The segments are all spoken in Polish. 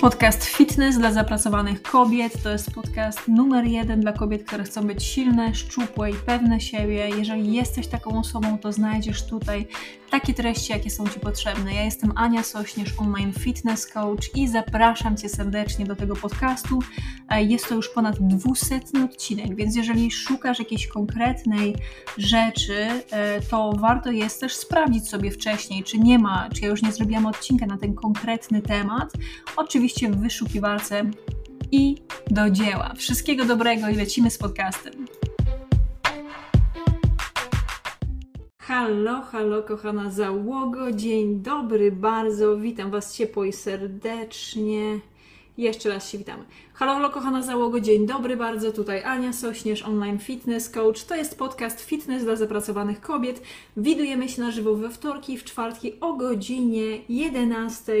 Podcast Fitness dla zapracowanych kobiet to jest podcast numer jeden dla kobiet, które chcą być silne, szczupłe i pewne siebie. Jeżeli jesteś taką osobą, to znajdziesz tutaj takie treści, jakie są Ci potrzebne. Ja jestem Ania Sośnierz, online fitness coach i zapraszam Cię serdecznie do tego podcastu. E, jest to już ponad 200 odcinek, więc jeżeli szukasz jakiejś konkretnej rzeczy, e, to warto jest też sprawdzić sobie wcześniej, czy nie ma, czy ja już nie zrobiłam odcinka na ten konkretny temat. Oczywiście w wyszukiwarce i do dzieła. Wszystkiego dobrego i lecimy z podcastem. Halo, halo, kochana załogo, dzień dobry bardzo, witam Was ciepło i serdecznie. Jeszcze raz się witamy. Halo, halo, kochana załogo, dzień dobry bardzo, tutaj Ania Sośnierz, online fitness coach. To jest podcast Fitness dla zapracowanych kobiet. Widujemy się na żywo we wtorki w czwartki o godzinie 11.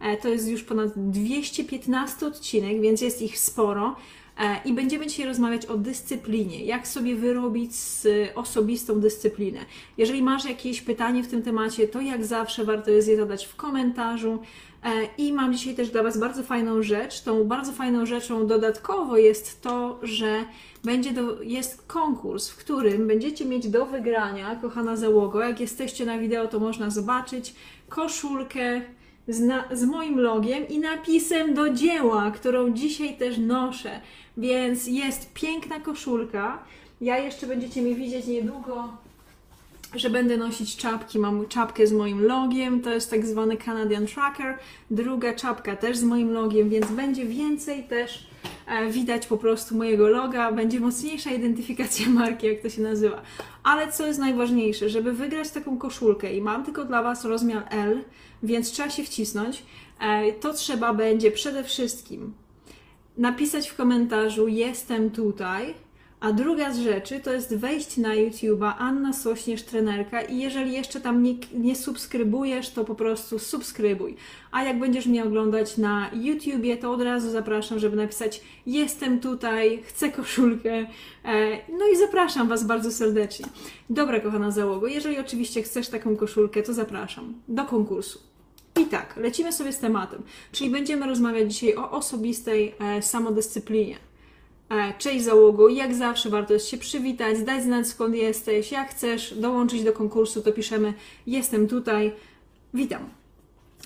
E, to jest już ponad 215 odcinek, więc jest ich sporo. E, I będziemy dzisiaj rozmawiać o dyscyplinie, jak sobie wyrobić osobistą dyscyplinę. Jeżeli masz jakieś pytanie w tym temacie, to jak zawsze warto jest je zadać w komentarzu. E, I mam dzisiaj też dla Was bardzo fajną rzecz. Tą bardzo fajną rzeczą dodatkowo jest to, że będzie do, jest konkurs, w którym będziecie mieć do wygrania, kochana załogo, jak jesteście na wideo, to można zobaczyć koszulkę z, na, z moim logiem i napisem do dzieła, którą dzisiaj też noszę. Więc jest piękna koszulka. Ja jeszcze będziecie mi widzieć niedługo, że będę nosić czapki. Mam czapkę z moim logiem, to jest tak zwany Canadian Tracker. Druga czapka też z moim logiem, więc będzie więcej też e, widać po prostu mojego loga, będzie mocniejsza identyfikacja marki, jak to się nazywa. Ale co jest najważniejsze, żeby wygrać taką koszulkę i mam tylko dla Was rozmiar L, więc trzeba się wcisnąć, e, to trzeba będzie przede wszystkim napisać w komentarzu jestem tutaj, a druga z rzeczy to jest wejść na YouTube'a Anna Sośnierz Trenerka i jeżeli jeszcze tam nie, nie subskrybujesz, to po prostu subskrybuj. A jak będziesz mnie oglądać na YouTubie, to od razu zapraszam, żeby napisać jestem tutaj, chcę koszulkę. E, no i zapraszam Was bardzo serdecznie. Dobra, kochana załogo, jeżeli oczywiście chcesz taką koszulkę, to zapraszam do konkursu. I tak, lecimy sobie z tematem, czyli będziemy rozmawiać dzisiaj o osobistej e, samodyscyplinie. E, cześć załogo, jak zawsze warto jest się przywitać, dać znać skąd jesteś, jak chcesz dołączyć do konkursu, to piszemy. Jestem tutaj, witam.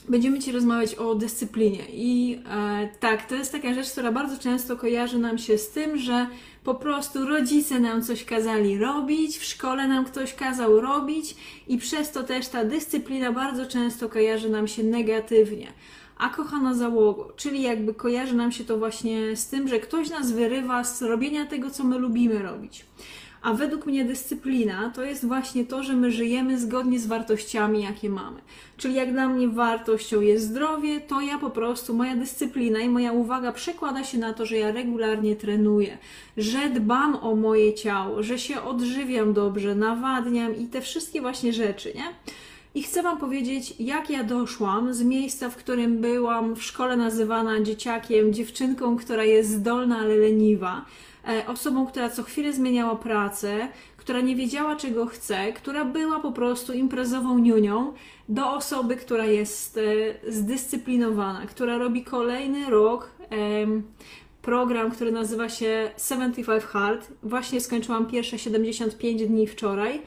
Będziemy Ci rozmawiać o dyscyplinie. I e, tak, to jest taka rzecz, która bardzo często kojarzy nam się z tym, że po prostu rodzice nam coś kazali robić, w szkole nam ktoś kazał robić i przez to też ta dyscyplina bardzo często kojarzy nam się negatywnie. A kochana załogo, czyli jakby kojarzy nam się to właśnie z tym, że ktoś nas wyrywa z robienia tego, co my lubimy robić. A według mnie dyscyplina to jest właśnie to, że my żyjemy zgodnie z wartościami, jakie mamy. Czyli jak dla mnie wartością jest zdrowie, to ja po prostu, moja dyscyplina i moja uwaga przekłada się na to, że ja regularnie trenuję, że dbam o moje ciało, że się odżywiam dobrze, nawadniam i te wszystkie właśnie rzeczy, nie? I chcę Wam powiedzieć, jak ja doszłam z miejsca, w którym byłam w szkole nazywana dzieciakiem, dziewczynką, która jest zdolna, ale leniwa E, osobą, która co chwilę zmieniała pracę, która nie wiedziała czego chce, która była po prostu imprezową niunią, do osoby, która jest e, zdyscyplinowana, która robi kolejny rok program, który nazywa się 75 Hard. Właśnie skończyłam pierwsze 75 dni wczoraj,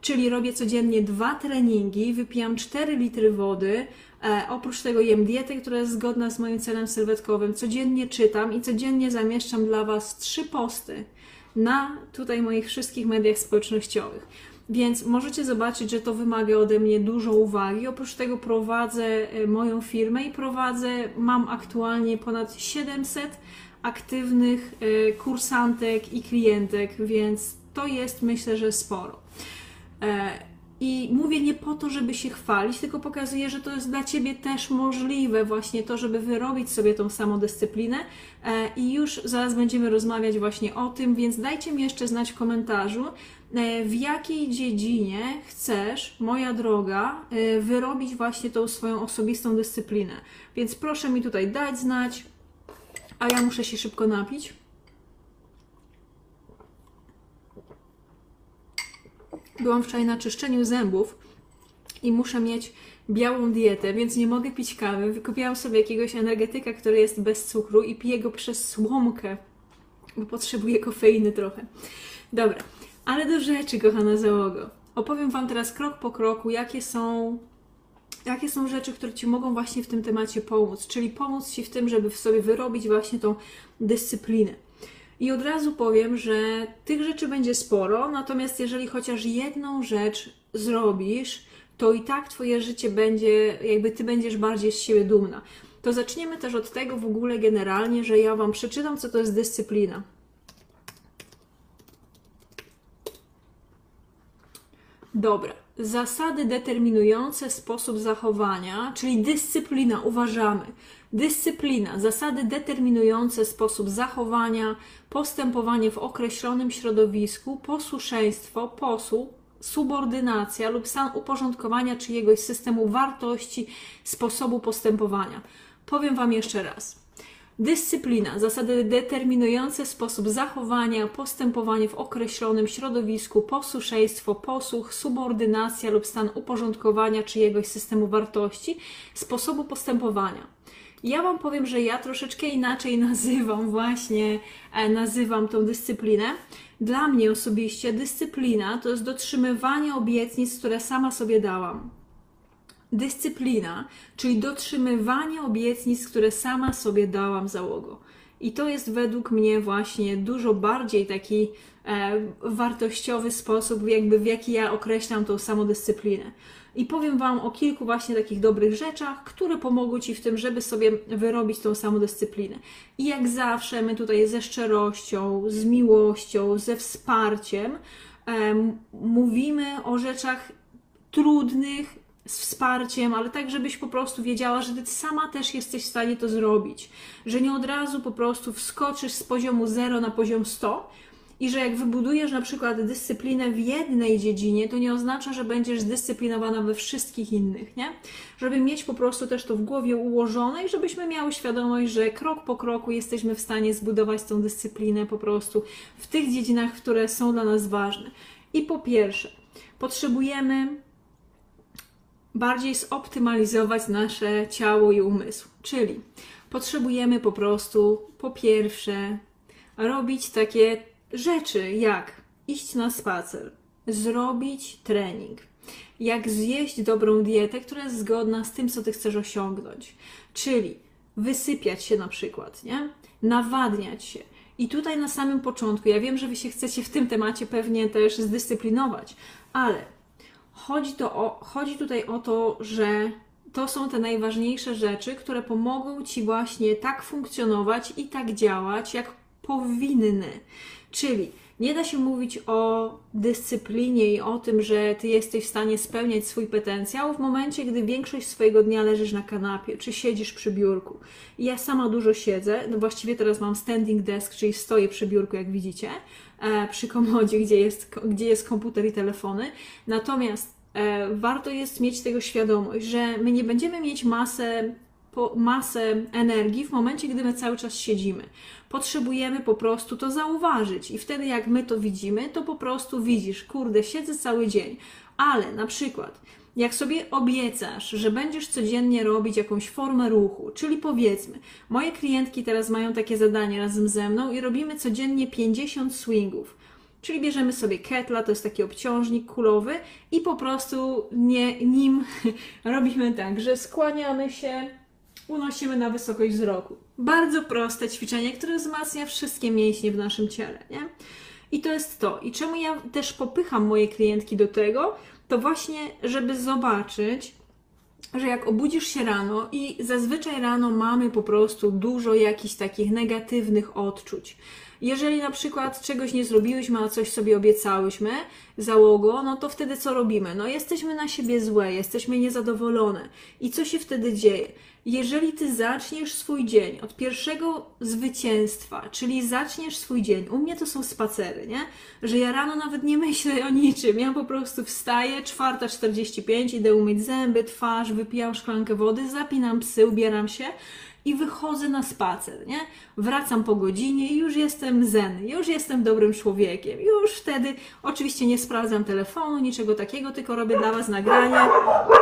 czyli robię codziennie dwa treningi, wypijam 4 litry wody, E, oprócz tego jem dietę, która jest zgodna z moim celem sylwetkowym. Codziennie czytam i codziennie zamieszczam dla Was trzy posty na tutaj moich wszystkich mediach społecznościowych. Więc możecie zobaczyć, że to wymaga ode mnie dużo uwagi. Oprócz tego prowadzę e, moją firmę i prowadzę, mam aktualnie ponad 700 aktywnych e, kursantek i klientek, więc to jest myślę, że sporo. I mówię nie po to, żeby się chwalić, tylko pokazuję, że to jest dla Ciebie też możliwe, właśnie to, żeby wyrobić sobie tą samodyscyplinę. E, I już zaraz będziemy rozmawiać właśnie o tym, więc dajcie mi jeszcze znać w komentarzu, e, w jakiej dziedzinie chcesz, moja droga, e, wyrobić właśnie tą swoją osobistą dyscyplinę. Więc proszę mi tutaj dać znać, a ja muszę się szybko napić. Byłam wczoraj na czyszczeniu zębów i muszę mieć białą dietę, więc nie mogę pić kawy. Wykupiłam sobie jakiegoś energetyka, który jest bez cukru i piję go przez słomkę, bo potrzebuję kofeiny trochę. Dobra, ale do rzeczy, kochana załogo. Opowiem Wam teraz krok po kroku, jakie są jakie są rzeczy, które Ci mogą właśnie w tym temacie pomóc, czyli pomóc Ci w tym, żeby w sobie wyrobić właśnie tą dyscyplinę. I od razu powiem, że tych rzeczy będzie sporo, natomiast jeżeli chociaż jedną rzecz zrobisz, to i tak Twoje życie będzie, jakby Ty będziesz bardziej z siebie dumna. To zaczniemy też od tego w ogóle generalnie, że ja Wam przeczytam, co to jest dyscyplina. Dobra. Zasady determinujące sposób zachowania, czyli dyscyplina, uważamy. Dyscyplina, zasady determinujące sposób zachowania, postępowanie w określonym środowisku, posłuszeństwo, posłuch, subordynacja lub stan uporządkowania czyjegoś systemu wartości, sposobu postępowania. Powiem Wam jeszcze raz. Dyscyplina, zasady determinujące sposób zachowania, postępowanie w określonym środowisku, posłuszeństwo, posłuch, subordynacja lub stan uporządkowania czyjegoś systemu wartości, sposobu postępowania. Ja Wam powiem, że ja troszeczkę inaczej nazywam właśnie, e, nazywam tą dyscyplinę. Dla mnie osobiście dyscyplina to jest dotrzymywanie obietnic, które sama sobie dałam dyscyplina, czyli dotrzymywanie obietnic, które sama sobie dałam załogo. I to jest według mnie właśnie dużo bardziej taki e, wartościowy sposób, jakby w jaki ja określam tą samodyscyplinę. I powiem Wam o kilku właśnie takich dobrych rzeczach, które pomogą Ci w tym, żeby sobie wyrobić tą samodyscyplinę. I jak zawsze, my tutaj ze szczerością, z miłością, ze wsparciem e, mówimy o rzeczach trudnych, z wsparciem, ale tak, żebyś po prostu wiedziała, że ty sama też jesteś w stanie to zrobić. Że nie od razu po prostu wskoczysz z poziomu 0 na poziom 100 i że jak wybudujesz na przykład dyscyplinę w jednej dziedzinie, to nie oznacza, że będziesz zdyscyplinowana we wszystkich innych, nie? Żeby mieć po prostu też to w głowie ułożone i żebyśmy miały świadomość, że krok po kroku jesteśmy w stanie zbudować tą dyscyplinę po prostu w tych dziedzinach, które są dla nas ważne. I po pierwsze, potrzebujemy bardziej zoptymalizować nasze ciało i umysł. Czyli potrzebujemy po prostu, po pierwsze, robić takie rzeczy jak iść na spacer, zrobić trening, jak zjeść dobrą dietę, która jest zgodna z tym, co ty chcesz osiągnąć. Czyli wysypiać się na przykład, nie? Nawadniać się. I tutaj na samym początku, ja wiem, że wy się chcecie w tym temacie pewnie też zdyscyplinować, ale Chodzi, to o, chodzi tutaj o to, że to są te najważniejsze rzeczy, które pomogą Ci właśnie tak funkcjonować i tak działać, jak powinny. Czyli nie da się mówić o dyscyplinie i o tym, że ty jesteś w stanie spełniać swój potencjał w momencie, gdy większość swojego dnia leżysz na kanapie czy siedzisz przy biurku. I ja sama dużo siedzę, no właściwie teraz mam standing desk, czyli stoję przy biurku, jak widzicie, e, przy komodzie, gdzie jest, gdzie jest komputer i telefony. Natomiast e, warto jest mieć tego świadomość, że my nie będziemy mieć masę masę energii w momencie, gdy my cały czas siedzimy. Potrzebujemy po prostu to zauważyć i wtedy jak my to widzimy, to po prostu widzisz, kurde, siedzę cały dzień. Ale na przykład, jak sobie obiecasz, że będziesz codziennie robić jakąś formę ruchu, czyli powiedzmy, moje klientki teraz mają takie zadanie razem ze mną i robimy codziennie 50 swingów. Czyli bierzemy sobie ketla, to jest taki obciążnik kulowy i po prostu nie, nim robimy tak, że skłaniamy się, unosimy na wysokość wzroku. Bardzo proste ćwiczenie, które wzmacnia wszystkie mięśnie w naszym ciele, nie? I to jest to. I czemu ja też popycham moje klientki do tego, to właśnie, żeby zobaczyć, że jak obudzisz się rano i zazwyczaj rano mamy po prostu dużo jakichś takich negatywnych odczuć. Jeżeli na przykład czegoś nie zrobiłyśmy, a coś sobie obiecałyśmy, załogo, no to wtedy co robimy? No jesteśmy na siebie złe, jesteśmy niezadowolone. I co się wtedy dzieje? Jeżeli ty zaczniesz swój dzień od pierwszego zwycięstwa, czyli zaczniesz swój dzień, u mnie to są spacery, nie? Że ja rano nawet nie myślę o niczym, ja po prostu wstaję, 4.45, idę umyć zęby, twarz, wypijam szklankę wody, zapinam psy, ubieram się i wychodzę na spacer, nie? Wracam po godzinie i już jestem zen, już jestem dobrym człowiekiem. Już wtedy oczywiście nie sprawdzam telefonu, niczego takiego, tylko robię dla Was nagranie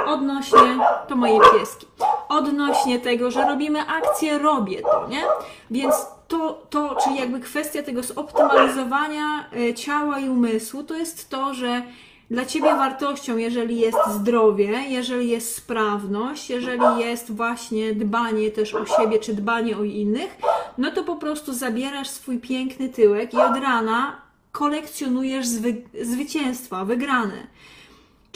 odnośnie, to moje pieski, odnośnie tego, że robimy akcję, robię to, nie? Więc to, to, czyli jakby kwestia tego zoptymalizowania e, ciała i umysłu, to jest to, że dla Ciebie wartością, jeżeli jest zdrowie, jeżeli jest sprawność, jeżeli jest właśnie dbanie też o siebie, czy dbanie o innych, no to po prostu zabierasz swój piękny tyłek i od rana kolekcjonujesz zwy zwycięstwa, wygrane.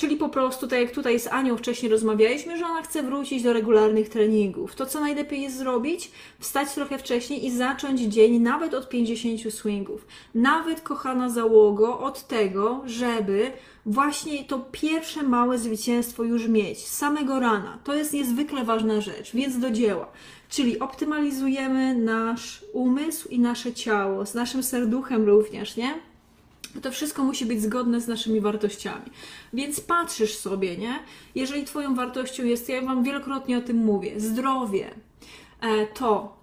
Czyli po prostu, tak jak tutaj z Anią wcześniej rozmawialiśmy, że ona chce wrócić do regularnych treningów. To, co najlepiej jest zrobić, wstać trochę wcześniej i zacząć dzień nawet od 50 swingów. Nawet, kochana załogo, od tego, żeby właśnie to pierwsze małe zwycięstwo już mieć z samego rana. To jest niezwykle ważna rzecz, więc do dzieła. Czyli optymalizujemy nasz umysł i nasze ciało, z naszym serduchem również, nie? To wszystko musi być zgodne z naszymi wartościami. Więc patrzysz sobie, nie? Jeżeli Twoją wartością jest, ja Wam wielokrotnie o tym mówię, zdrowie, e, to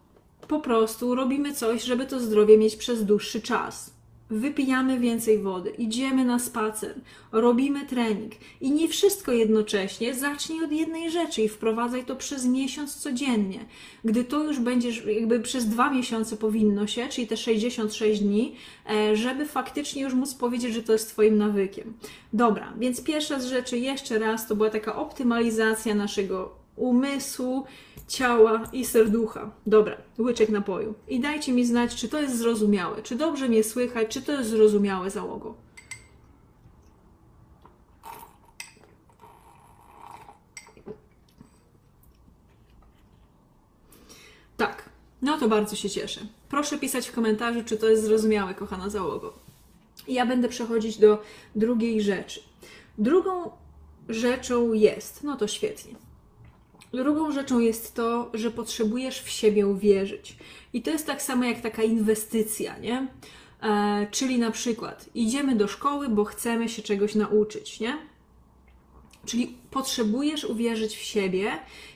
po prostu robimy coś, żeby to zdrowie mieć przez dłuższy czas wypijamy więcej wody, idziemy na spacer, robimy trening i nie wszystko jednocześnie, zacznij od jednej rzeczy i wprowadzaj to przez miesiąc codziennie. Gdy to już będziesz, jakby przez dwa miesiące powinno się, czyli te 66 dni, e, żeby faktycznie już móc powiedzieć, że to jest Twoim nawykiem. Dobra, więc pierwsza z rzeczy jeszcze raz to była taka optymalizacja naszego umysłu, ciała i serducha. Dobra, łyczek napoju. I dajcie mi znać, czy to jest zrozumiałe, czy dobrze mnie słychać, czy to jest zrozumiałe załogo. Tak, no to bardzo się cieszę. Proszę pisać w komentarzu, czy to jest zrozumiałe, kochana załogo. Ja będę przechodzić do drugiej rzeczy. Drugą rzeczą jest, no to świetnie Drugą rzeczą jest to, że potrzebujesz w siebie uwierzyć. I to jest tak samo jak taka inwestycja, nie? E, czyli na przykład idziemy do szkoły, bo chcemy się czegoś nauczyć, nie? Czyli potrzebujesz uwierzyć w siebie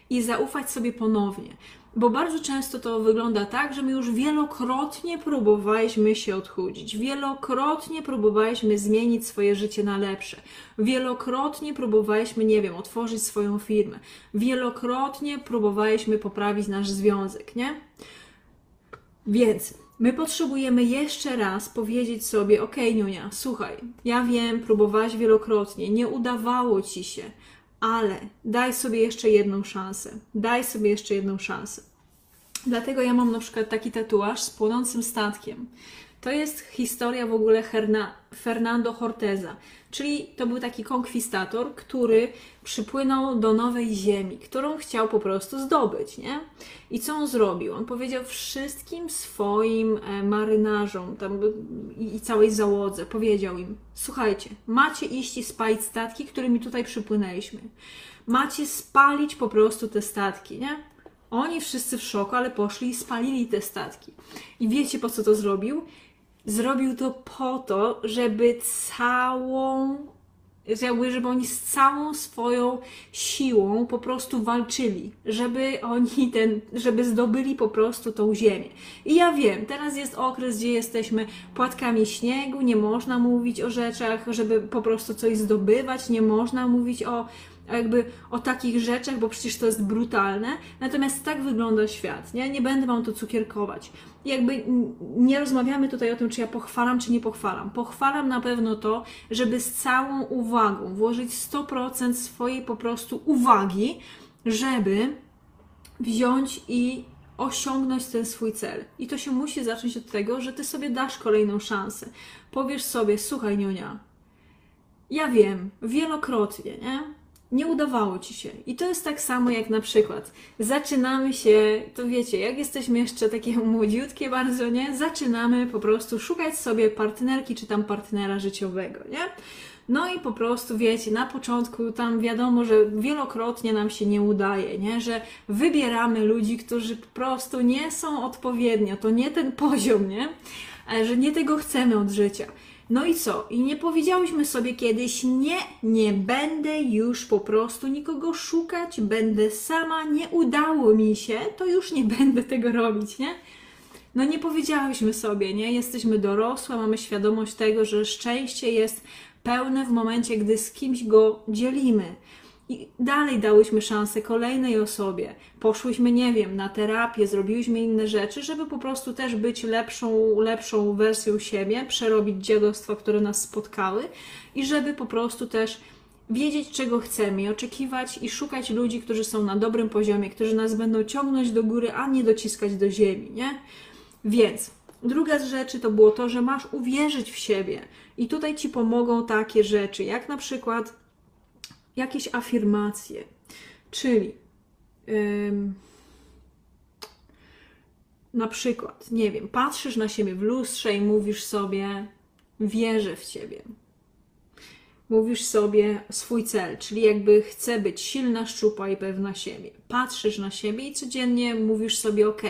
i zaufać sobie ponownie. Bo bardzo często to wygląda tak, że my już wielokrotnie próbowaliśmy się odchudzić, wielokrotnie próbowaliśmy zmienić swoje życie na lepsze, wielokrotnie próbowaliśmy, nie wiem, otworzyć swoją firmę, wielokrotnie próbowaliśmy poprawić nasz związek, nie? Więc my potrzebujemy jeszcze raz powiedzieć sobie: OK, Niunia, słuchaj, ja wiem, próbowałaś wielokrotnie, nie udawało ci się ale daj sobie jeszcze jedną szansę. Daj sobie jeszcze jedną szansę. Dlatego ja mam na przykład taki tatuaż z płonącym statkiem. To jest historia w ogóle Herna, Fernando Horteza, czyli to był taki konkwistator, który przypłynął do nowej ziemi, którą chciał po prostu zdobyć, nie? I co on zrobił? On powiedział wszystkim swoim e, marynarzom tam, i, całej załodze, powiedział im, słuchajcie, macie iść i spalić statki, którymi tutaj przypłynęliśmy. Macie spalić po prostu te statki, nie? Oni wszyscy w szoku, ale poszli i spalili te statki. I wiecie po co to zrobił? Zrobił to po to, żeby całą, jakby, żeby oni z całą swoją siłą po prostu walczyli, żeby oni ten, żeby zdobyli po prostu tą ziemię. I ja wiem, teraz jest okres, gdzie jesteśmy płatkami śniegu, nie można mówić o rzeczach, żeby po prostu coś zdobywać, nie można mówić o jakby o takich rzeczach, bo przecież to jest brutalne. Natomiast tak wygląda świat, nie? Nie będę Wam to cukierkować. Jakby nie rozmawiamy tutaj o tym, czy ja pochwalam, czy nie pochwalam. Pochwalam na pewno to, żeby z całą uwagą włożyć 100% swojej po prostu uwagi, żeby wziąć i osiągnąć ten swój cel. I to się musi zacząć od tego, że ty sobie dasz kolejną szansę. Powiesz sobie, słuchaj, Niunia, ja wiem, wielokrotnie, nie? Nie udawało ci się. I to jest tak samo jak na przykład zaczynamy się, to wiecie, jak jesteśmy jeszcze takie młodziutkie bardzo, nie? Zaczynamy po prostu szukać sobie partnerki czy tam partnera życiowego, nie? No i po prostu wiecie, na początku tam wiadomo, że wielokrotnie nam się nie udaje, nie? Że wybieramy ludzi, którzy po prostu nie są odpowiednio, to nie ten poziom, nie? E, że nie tego chcemy od życia. No i co? I nie powiedziałyśmy sobie kiedyś, nie, nie będę już po prostu nikogo szukać, będę sama, nie udało mi się, to już nie będę tego robić, nie? No nie powiedziałyśmy sobie, nie? Jesteśmy dorosłe, mamy świadomość tego, że szczęście jest pełne w momencie, gdy z kimś go dzielimy. I dalej dałyśmy szansę kolejnej osobie. Poszłyśmy, nie wiem, na terapię, zrobiłyśmy inne rzeczy, żeby po prostu też być lepszą, lepszą wersją siebie, przerobić dziadostwa, które nas spotkały i żeby po prostu też wiedzieć, czego chcemy i oczekiwać i szukać ludzi, którzy są na dobrym poziomie, którzy nas będą ciągnąć do góry, a nie dociskać do ziemi, nie? Więc druga z rzeczy to było to, że masz uwierzyć w siebie. I tutaj ci pomogą takie rzeczy, jak na przykład jakieś afirmacje, czyli ym, na przykład, nie wiem, patrzysz na siebie w lustrze i mówisz sobie, wierzę w ciebie. Mówisz sobie swój cel, czyli jakby chcę być silna, szczupła i pewna siebie. Patrzysz na siebie i codziennie mówisz sobie, ok,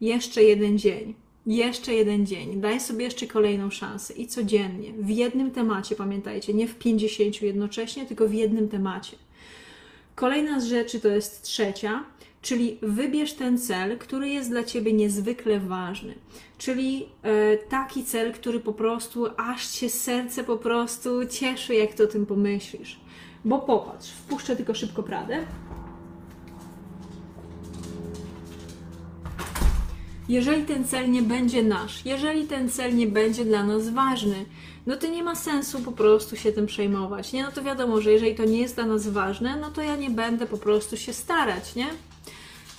jeszcze jeden dzień, jeszcze jeden dzień, daj sobie jeszcze kolejną szansę i codziennie, w jednym temacie, pamiętajcie, nie w 50 jednocześnie, tylko w jednym temacie. Kolejna z rzeczy to jest trzecia, czyli wybierz ten cel, który jest dla Ciebie niezwykle ważny. Czyli e, taki cel, który po prostu aż Cię serce po prostu cieszy, jak Ty o tym pomyślisz. Bo popatrz, wpuszczę tylko szybko Pradę. Jeżeli ten cel nie będzie nasz, jeżeli ten cel nie będzie dla nas ważny, no to nie ma sensu po prostu się tym przejmować, nie? No to wiadomo, że jeżeli to nie jest dla nas ważne, no to ja nie będę po prostu się starać, nie?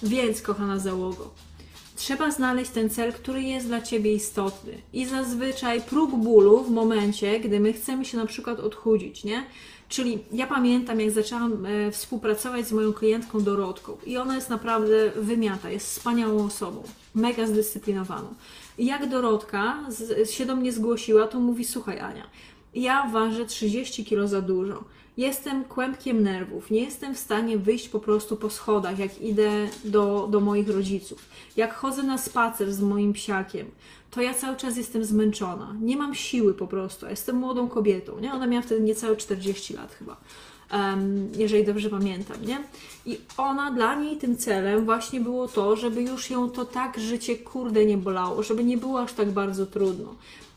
Więc, kochana załogo, trzeba znaleźć ten cel, który jest dla Ciebie istotny. I zazwyczaj próg bólu w momencie, gdy my chcemy się na przykład odchudzić, nie? Czyli ja pamiętam, jak zaczęłam e, współpracować z moją klientką Dorotką i ona jest naprawdę wymiata, jest wspaniałą osobą, mega zdyscyplinowaną. Jak Dorotka się do mnie zgłosiła, to mówi, słuchaj Ania, ja ważę 30 kg za dużo. Jestem kłębkiem nerwów, nie jestem w stanie wyjść po prostu po schodach, jak idę do, do moich rodziców. Jak chodzę na spacer z moim psiakiem, to ja cały czas jestem zmęczona. Nie mam siły po prostu. Jestem młodą kobietą, nie? Ona miała wtedy niecałe 40 lat chyba. Um, jeżeli dobrze pamiętam, nie? I ona, dla niej tym celem właśnie było to, żeby już ją to tak życie kurde nie bolało, żeby nie było aż tak bardzo trudno.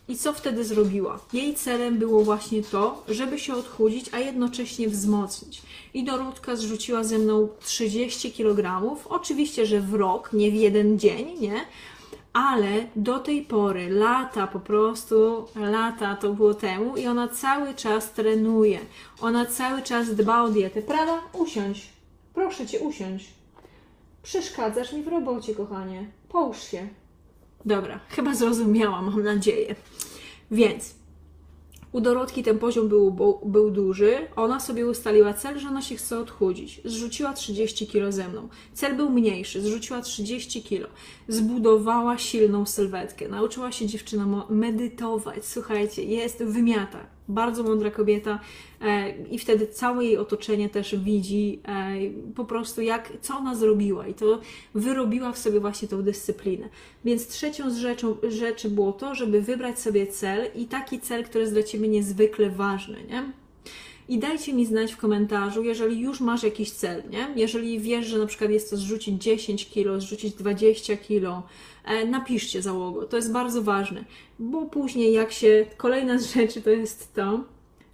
I co wtedy zrobiła? Jej celem było właśnie to, żeby się odchudzić, a jednocześnie wzmocnić. I Dorotka zrzuciła ze mną 30 kg, oczywiście, że w rok, nie w jeden dzień, nie? Ale do tej pory, lata po prostu, lata to było temu i ona cały czas trenuje. Ona cały czas dba o dietę. Prawda? Usiądź. Proszę cię, usiądź. Przeszkadzasz mi w robocie, kochanie. Połóż się. Dobra, chyba zrozumiałam, mam nadzieję. Więc u Dorotki ten poziom był, był duży. Ona sobie ustaliła cel, że ona się chce odchudzić. Zrzuciła 30 kg ze mną. Cel był mniejszy, zrzuciła 30 kg. Zbudowała silną sylwetkę. Nauczyła się dziewczyna medytować. Słuchajcie, jest wymiata bardzo mądra kobieta e, i wtedy całe jej otoczenie też widzi e, po prostu jak, co ona zrobiła i to wyrobiła w sobie właśnie tą dyscyplinę. Więc trzecią z rzeczą, rzeczy było to, żeby wybrać sobie cel i taki cel, który jest dla Ciebie niezwykle ważny, nie? I dajcie mi znać w komentarzu, jeżeli już masz jakiś cel, nie? Jeżeli wiesz, że na przykład jest to zrzucić 10 kg, zrzucić 20 kg, e, napiszcie załogo. To jest bardzo ważne, bo później jak się... Kolejna z rzeczy to jest to,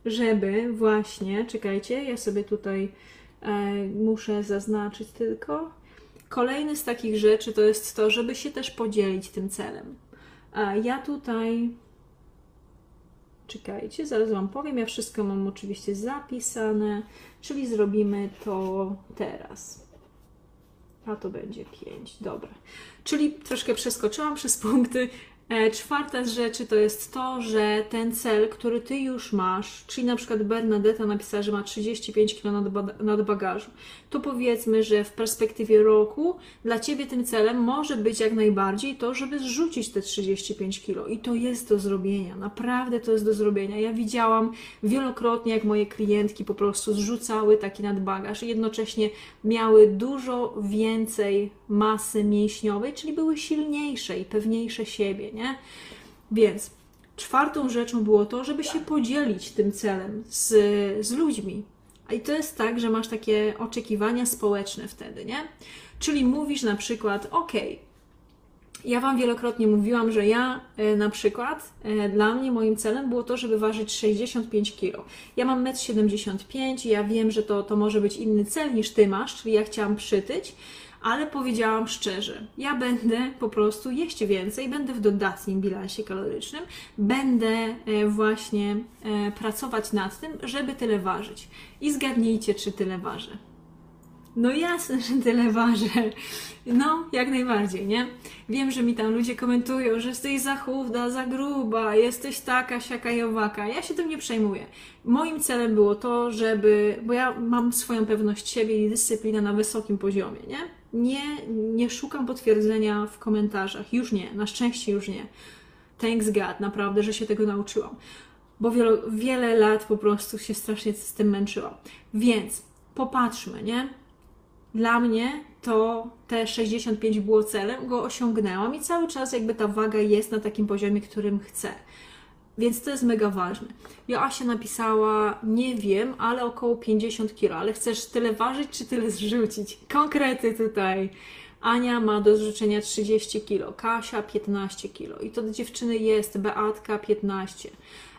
żeby właśnie... Czekajcie, ja sobie tutaj e, muszę zaznaczyć tylko. Kolejny z takich rzeczy to jest to, żeby się też podzielić tym celem. A ja tutaj Czekajcie, zaraz Wam powiem. Ja wszystko mam oczywiście zapisane, czyli zrobimy to teraz. A to będzie 5. Dobra. Czyli troszkę przeskoczyłam przez punkty. E, czwarta z rzeczy to jest to, że ten cel, który ty już masz, czyli na przykład Bernadetta napisała, że ma 35 kg nadbagażu, to powiedzmy, że w perspektywie roku dla ciebie tym celem może być jak najbardziej to, żeby zrzucić te 35 kg. I to jest do zrobienia, naprawdę to jest do zrobienia. Ja widziałam wielokrotnie, jak moje klientki po prostu zrzucały taki nadbagaż i jednocześnie miały dużo więcej masy mięśniowej, czyli były silniejsze i pewniejsze siebie, nie? Więc czwartą rzeczą było to, żeby się podzielić tym celem z, z ludźmi. I to jest tak, że masz takie oczekiwania społeczne wtedy, nie? Czyli mówisz na przykład, ok, ja Wam wielokrotnie mówiłam, że ja e, na przykład, e, dla mnie moim celem było to, żeby ważyć 65 kg. Ja mam 1,75 m ja wiem, że to, to może być inny cel niż Ty masz, czyli ja chciałam przytyć, ale powiedziałam szczerze, ja będę po prostu jeść więcej, będę w dodatnim bilansie kalorycznym, będę e, właśnie pracować nad tym, żeby tyle ważyć. I zgadnijcie, czy tyle ważę. No jasne, że tyle ważę. No, jak najbardziej, nie? Wiem, że mi tam ludzie komentują, że jesteś za chudda, za gruba, jesteś taka, siaka i owaka. Ja się tym nie przejmuję. Moim celem było to, żeby, bo ja mam swoją pewność siebie i dyscyplinę na wysokim poziomie, nie? Nie, nie szukam potwierdzenia w komentarzach. Już nie, na szczęście już nie. Thanks God, naprawdę, że się tego nauczyłam. Bo wiele, wiele lat po prostu się strasznie z tym męczyłam. Więc popatrzmy, nie? dla mnie to te 65 było celem, go osiągnęłam i cały czas jakby ta waga jest na takim poziomie, którym chcę. Więc to jest mega ważne. Joasia napisała, nie wiem, ale około 50 kg, ale chcesz tyle ważyć, czy tyle zrzucić? Konkrety tutaj. Ania ma do zrzucenia 30 kg, Kasia 15 kg i to do dziewczyny jest, Beatka 15.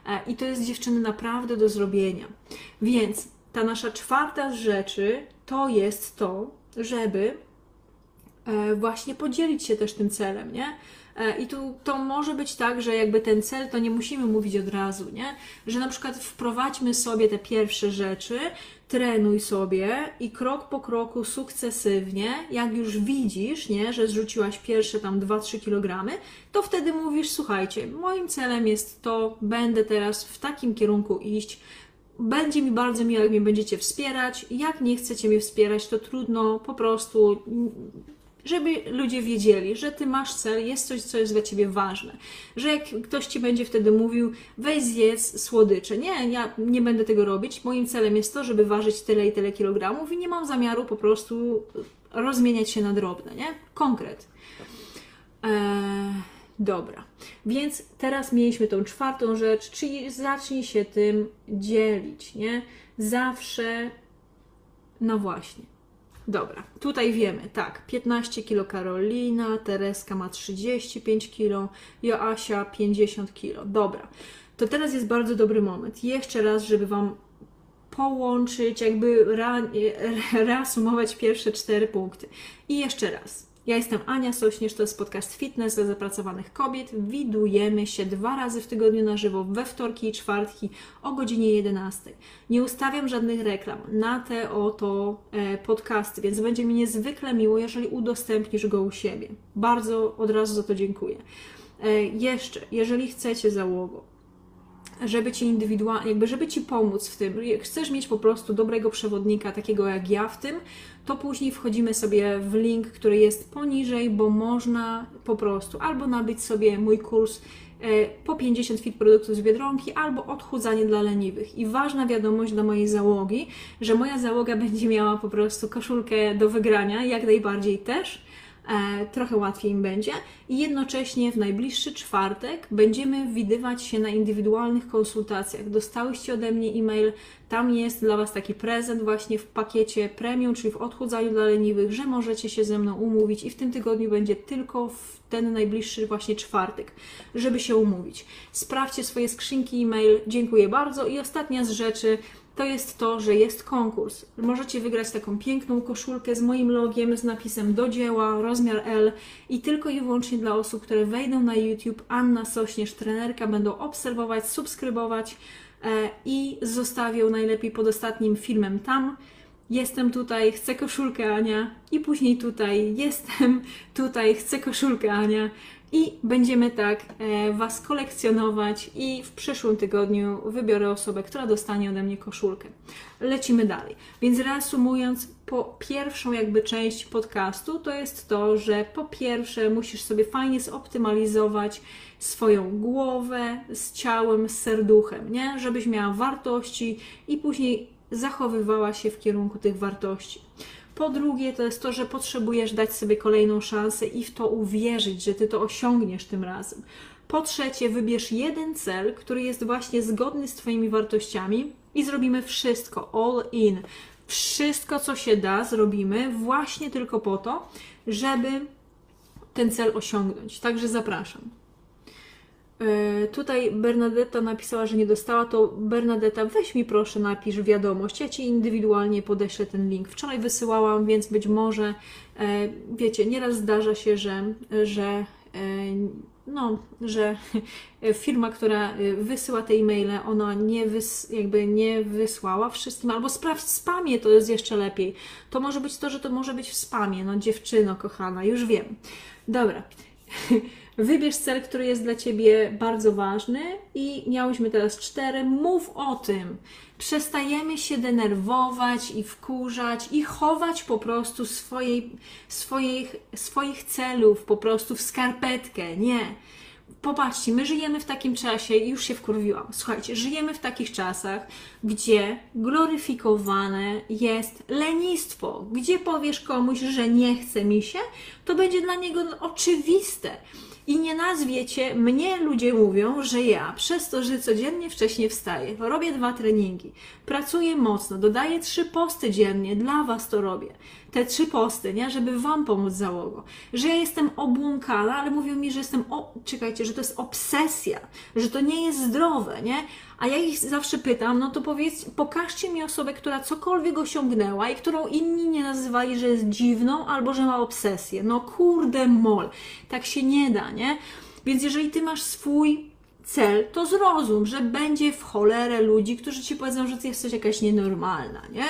E, I to jest dziewczyny naprawdę do zrobienia. Więc ta nasza czwarta z rzeczy to jest to, żeby e, właśnie podzielić się też tym celem, nie? E, I tu to może być tak, że jakby ten cel to nie musimy mówić od razu, nie? Że na przykład wprowadźmy sobie te pierwsze rzeczy, trenuj sobie i krok po kroku sukcesywnie, jak już widzisz, nie, że zrzuciłaś pierwsze tam 2-3 kg, to wtedy mówisz, słuchajcie, moim celem jest to, będę teraz w takim kierunku iść, będzie mi bardzo miło, jak mnie będziecie wspierać. Jak nie chcecie mnie wspierać, to trudno, po prostu, żeby ludzie wiedzieli, że ty masz cel, jest coś, co jest dla ciebie ważne. Że jak ktoś ci będzie wtedy mówił, weź zjedz słodycze. Nie, ja nie będę tego robić. Moim celem jest to, żeby ważyć tyle i tyle kilogramów i nie mam zamiaru po prostu rozmieniać się na drobne, nie? Konkret. Eee Dobra, więc teraz mieliśmy tą czwartą rzecz, czyli zacznij się tym dzielić, nie? Zawsze, no właśnie. Dobra, tutaj wiemy, tak, 15 kg Karolina, Tereska ma 35 kg, Joasia 50 kg. Dobra, to teraz jest bardzo dobry moment. Jeszcze raz, żeby Wam połączyć, jakby reasumować pierwsze cztery punkty. I jeszcze raz. Ja jestem Ania Sośnierz, to jest podcast Fitness dla zapracowanych kobiet. Widujemy się dwa razy w tygodniu na żywo, we wtorki i czwartki o godzinie 11. Nie ustawiam żadnych reklam na te oto e, podcasty, więc będzie mi niezwykle miło, jeżeli udostępnisz go u siebie. Bardzo od razu za to dziękuję. E, jeszcze, jeżeli chcecie załogo, żeby ci indywidualnie, jakby żeby ci pomóc w tym, chcesz mieć po prostu dobrego przewodnika, takiego jak ja w tym, to później wchodzimy sobie w link, który jest poniżej, bo można po prostu albo nabyć sobie mój kurs e, po 50 fit produktów z Biedronki albo odchudzanie dla leniwych. I ważna wiadomość dla mojej załogi, że moja załoga będzie miała po prostu koszulkę do wygrania, jak najbardziej też trochę łatwiej im będzie. I jednocześnie w najbliższy czwartek będziemy widywać się na indywidualnych konsultacjach. Dostałyście ode mnie e-mail, tam jest dla Was taki prezent właśnie w pakiecie premium, czyli w odchudzaniu dla leniwych, że możecie się ze mną umówić i w tym tygodniu będzie tylko w ten najbliższy właśnie czwartek, żeby się umówić. Sprawdźcie swoje skrzynki e-mail. Dziękuję bardzo. I ostatnia z rzeczy, to jest to, że jest konkurs. Możecie wygrać taką piękną koszulkę z moim logiem, z napisem do dzieła, rozmiar L i tylko i wyłącznie dla osób, które wejdą na YouTube, Anna Sośnierz, trenerka, będą obserwować, subskrybować e, i zostawią najlepiej pod ostatnim filmem tam. Jestem tutaj, chcę koszulkę Ania i później tutaj, jestem tutaj, chcę koszulkę Ania i będziemy tak e, Was kolekcjonować i w przyszłym tygodniu wybiorę osobę, która dostanie ode mnie koszulkę. Lecimy dalej. Więc reasumując, po pierwszą jakby część podcastu to jest to, że po pierwsze musisz sobie fajnie zoptymalizować swoją głowę z ciałem, z serduchem, nie? Żebyś miała wartości i później zachowywała się w kierunku tych wartości. Po drugie, to jest to, że potrzebujesz dać sobie kolejną szansę i w to uwierzyć, że ty to osiągniesz tym razem. Po trzecie, wybierz jeden cel, który jest właśnie zgodny z Twoimi wartościami i zrobimy wszystko, all in. Wszystko, co się da, zrobimy właśnie tylko po to, żeby ten cel osiągnąć. Także zapraszam. E, tutaj Bernadetta napisała, że nie dostała, to Bernadetta, weź mi proszę, napisz wiadomość. Ja ci indywidualnie podeślę ten link. Wczoraj wysyłałam, więc być może, e, wiecie, nieraz zdarza się, że, że e, no, że firma, która wysyła te e-maile, ona nie, wys, jakby nie wysłała wszystkim, albo sprawdź spamie, to jest jeszcze lepiej. To może być to, że to może być w spamie, no dziewczyno kochana, już wiem. Dobra. Wybierz cel, który jest dla Ciebie bardzo ważny i miałyśmy teraz cztery. Mów o tym. Przestajemy się denerwować i wkurzać i chować po prostu swojej, swoich, swoich celów po prostu w skarpetkę. Nie. Popatrzcie, my żyjemy w takim czasie, już się wkurwiłam. Słuchajcie, żyjemy w takich czasach, gdzie gloryfikowane jest lenistwo. Gdzie powiesz komuś, że nie chce mi się, to będzie dla niego oczywiste i nie nazwiecie, mnie ludzie mówią, że ja przez to, że codziennie wcześniej wstaję, robię dwa treningi, pracuję mocno, dodaję trzy posty dziennie, dla Was to robię. Te trzy posty, nie? Żeby Wam pomóc załogo. Że ja jestem obłąkana, ale mówią mi, że jestem, o, czekajcie, że to jest obsesja, że to nie jest zdrowe, nie? A ja ich zawsze pytam, no to powiedz, pokażcie mi osobę, która cokolwiek osiągnęła i którą inni nie nazywali, że jest dziwną albo że ma obsesję. No kurde mol, tak się nie da, nie? Więc jeżeli ty masz swój cel, to zrozum, że będzie w cholerę ludzi, którzy ci powiedzą, że ty jesteś jakaś nienormalna, nie?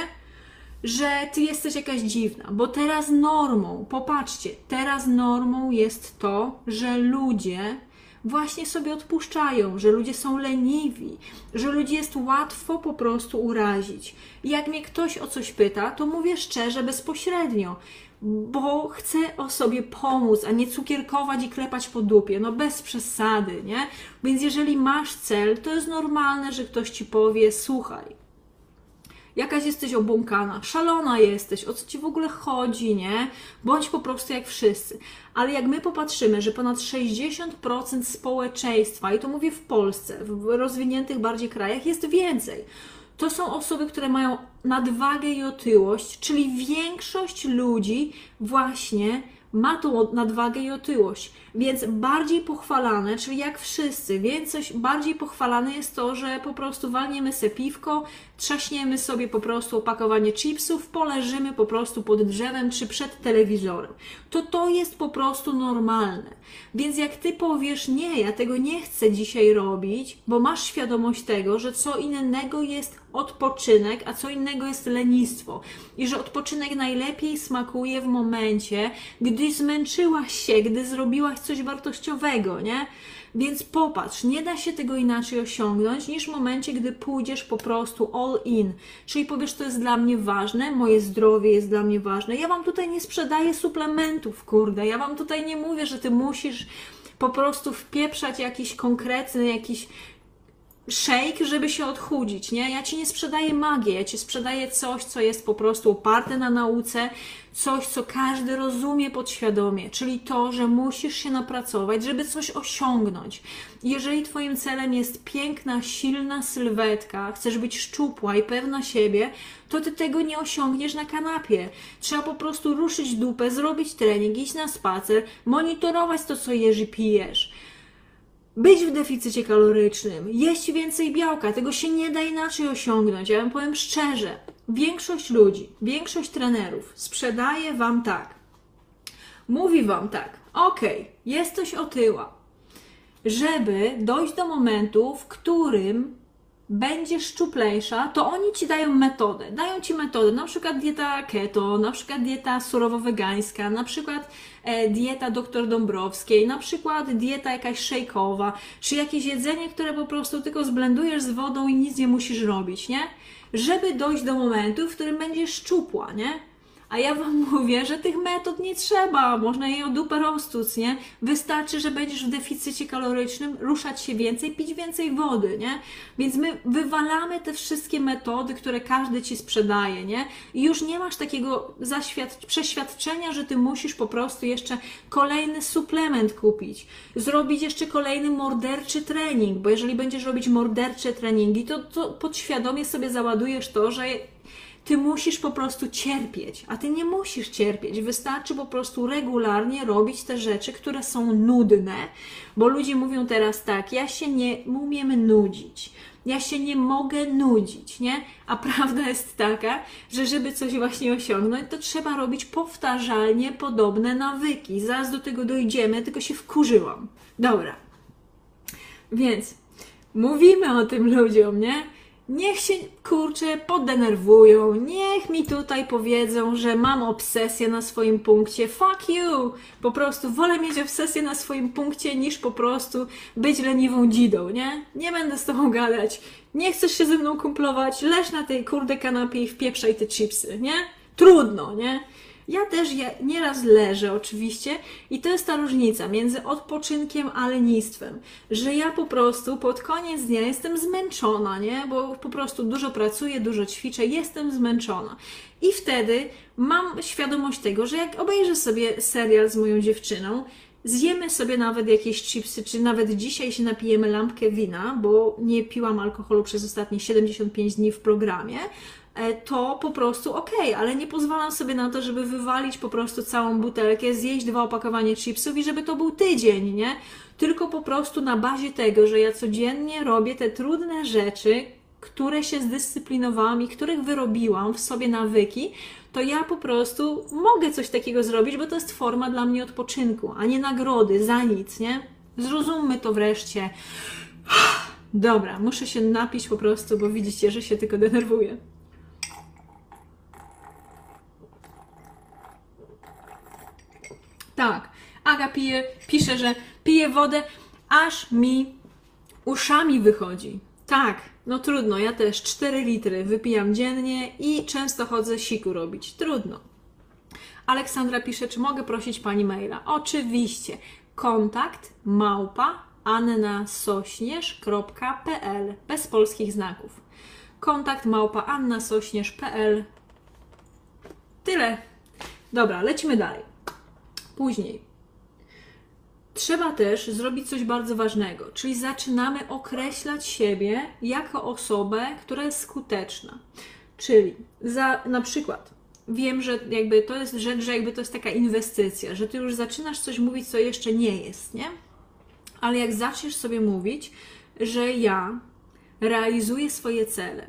Że ty jesteś jakaś dziwna, bo teraz normą, popatrzcie, teraz normą jest to, że ludzie właśnie sobie odpuszczają, że ludzie są leniwi, że ludzi jest łatwo po prostu urazić. Jak mnie ktoś o coś pyta, to mówię szczerze, bezpośrednio, bo chcę o sobie pomóc, a nie cukierkować i klepać po dupie. No bez przesady, nie? Więc jeżeli masz cel, to jest normalne, że ktoś ci powie: Słuchaj, jakaś jesteś obłąkana, szalona jesteś, o co ci w ogóle chodzi, nie? Bądź po prostu jak wszyscy. Ale jak my popatrzymy, że ponad 60% społeczeństwa, i to mówię w Polsce, w rozwiniętych bardziej krajach, jest więcej. To są osoby, które mają nadwagę i otyłość, czyli większość ludzi właśnie ma tą nadwagę i otyłość. Więc bardziej pochwalane, czyli jak wszyscy, więcej, bardziej pochwalane jest to, że po prostu walniemy se piwko, trzaśniemy sobie po prostu opakowanie chipsów, poleżymy po prostu pod drzewem czy przed telewizorem. To to jest po prostu normalne. Więc jak ty powiesz, nie, ja tego nie chcę dzisiaj robić, bo masz świadomość tego, że co innego jest odpoczynek, a co innego jest lenistwo. I że odpoczynek najlepiej smakuje w momencie, gdy zmęczyłaś się, gdy zrobiłaś coś wartościowego, nie? Więc popatrz, nie da się tego inaczej osiągnąć niż w momencie, gdy pójdziesz po prostu all in. Czyli powiesz, to jest dla mnie ważne, moje zdrowie jest dla mnie ważne. Ja Wam tutaj nie sprzedaję suplementów, kurde. Ja Wam tutaj nie mówię, że Ty musisz po prostu wpieprzać jakiś konkretny, jakiś shake, żeby się odchudzić, nie? Ja Ci nie sprzedaję magię, ja Ci sprzedaję coś, co jest po prostu oparte na nauce, coś, co każdy rozumie podświadomie, czyli to, że musisz się napracować, żeby coś osiągnąć. Jeżeli Twoim celem jest piękna, silna sylwetka, chcesz być szczupła i pewna siebie, to Ty tego nie osiągniesz na kanapie. Trzeba po prostu ruszyć dupę, zrobić trening, iść na spacer, monitorować to, co jesz i pijesz być w deficycie kalorycznym, jeść więcej białka, tego się nie da inaczej osiągnąć. Ja wam powiem szczerze, większość ludzi, większość trenerów sprzedaje wam tak. Mówi wam tak, ok, jesteś otyła, żeby dojść do momentu, w którym będziesz szczuplejsza, to oni ci dają metodę. Dają ci metodę, na przykład dieta keto, na przykład dieta surowo-wegańska, na przykład e, dieta doktor Dąbrowskiej, na przykład dieta jakaś szejkowa, czy jakieś jedzenie, które po prostu tylko zblendujesz z wodą i nic nie musisz robić, nie? Żeby dojść do momentu, w którym będziesz szczupła, nie? A ja Wam mówię, że tych metod nie trzeba, można je o dupę roztuc, nie? Wystarczy, że będziesz w deficycie kalorycznym, ruszać się więcej, pić więcej wody, nie? Więc my wywalamy te wszystkie metody, które każdy Ci sprzedaje, nie? I już nie masz takiego przeświadczenia, że Ty musisz po prostu jeszcze kolejny suplement kupić, zrobić jeszcze kolejny morderczy trening, bo jeżeli będziesz robić mordercze treningi, to, to podświadomie sobie załadujesz to, że ty musisz po prostu cierpieć, a ty nie musisz cierpieć. Wystarczy po prostu regularnie robić te rzeczy, które są nudne, bo ludzie mówią teraz tak: ja się nie umiem nudzić. Ja się nie mogę nudzić, nie? A prawda jest taka, że żeby coś właśnie osiągnąć, to trzeba robić powtarzalnie podobne nawyki. Zaraz do tego dojdziemy, tylko się wkurzyłam. Dobra. Więc mówimy o tym ludziom, nie? Niech się kurczę podenerwują, niech mi tutaj powiedzą, że mam obsesję na swoim punkcie. Fuck you! Po prostu wolę mieć obsesję na swoim punkcie niż po prostu być leniwą dzidą, nie? Nie będę z tobą gadać. Nie chcesz się ze mną kumplować, leż na tej kurde kanapie i wpieprzaj te chipsy, nie? Trudno, nie? Ja też je, nieraz leżę oczywiście i to jest ta różnica między odpoczynkiem a lenistwem, że ja po prostu pod koniec dnia jestem zmęczona, nie? Bo po prostu dużo pracuję, dużo ćwiczę, jestem zmęczona. I wtedy mam świadomość tego, że jak obejrzę sobie serial z moją dziewczyną, zjemy sobie nawet jakieś chipsy, czy nawet dzisiaj się napijemy lampkę wina, bo nie piłam alkoholu przez ostatnie 75 dni w programie, to po prostu okay, ale nie pozwalam sobie na to, żeby wywalić po prostu całą butelkę, zjeść dwa opakowania chipsów i żeby to był tydzień, nie? Tylko po prostu na bazie tego, że ja codziennie robię te trudne rzeczy, które się zdyscyplinowałam i których wyrobiłam w sobie nawyki, to ja po prostu mogę coś takiego zrobić, bo to jest forma dla mnie odpoczynku, a nie nagrody za nic, nie? Zrozummy to wreszcie. Dobra, muszę się napić po prostu, bo widzicie, że się tylko denerwuję. Tak, Aga pije, pisze, że pije wodę, aż mi uszami wychodzi. Tak, no trudno, ja też 4 litry wypijam dziennie i często chodzę siku robić. Trudno. Aleksandra pisze, czy mogę prosić pani maila? Oczywiście. Kontakt małpa annasośnierz.pl bez polskich znaków. Kontakt małpa annasośnierz.pl Tyle. Dobra, lecimy dalej. Później. Trzeba też zrobić coś bardzo ważnego, czyli zaczynamy określać siebie jako osobę, która jest skuteczna. Czyli za, na przykład wiem, że jakby to jest rzecz, że jakby to jest taka inwestycja, że ty już zaczynasz coś mówić, co jeszcze nie jest, nie? Ale jak zaczniesz sobie mówić, że ja realizuję swoje cele,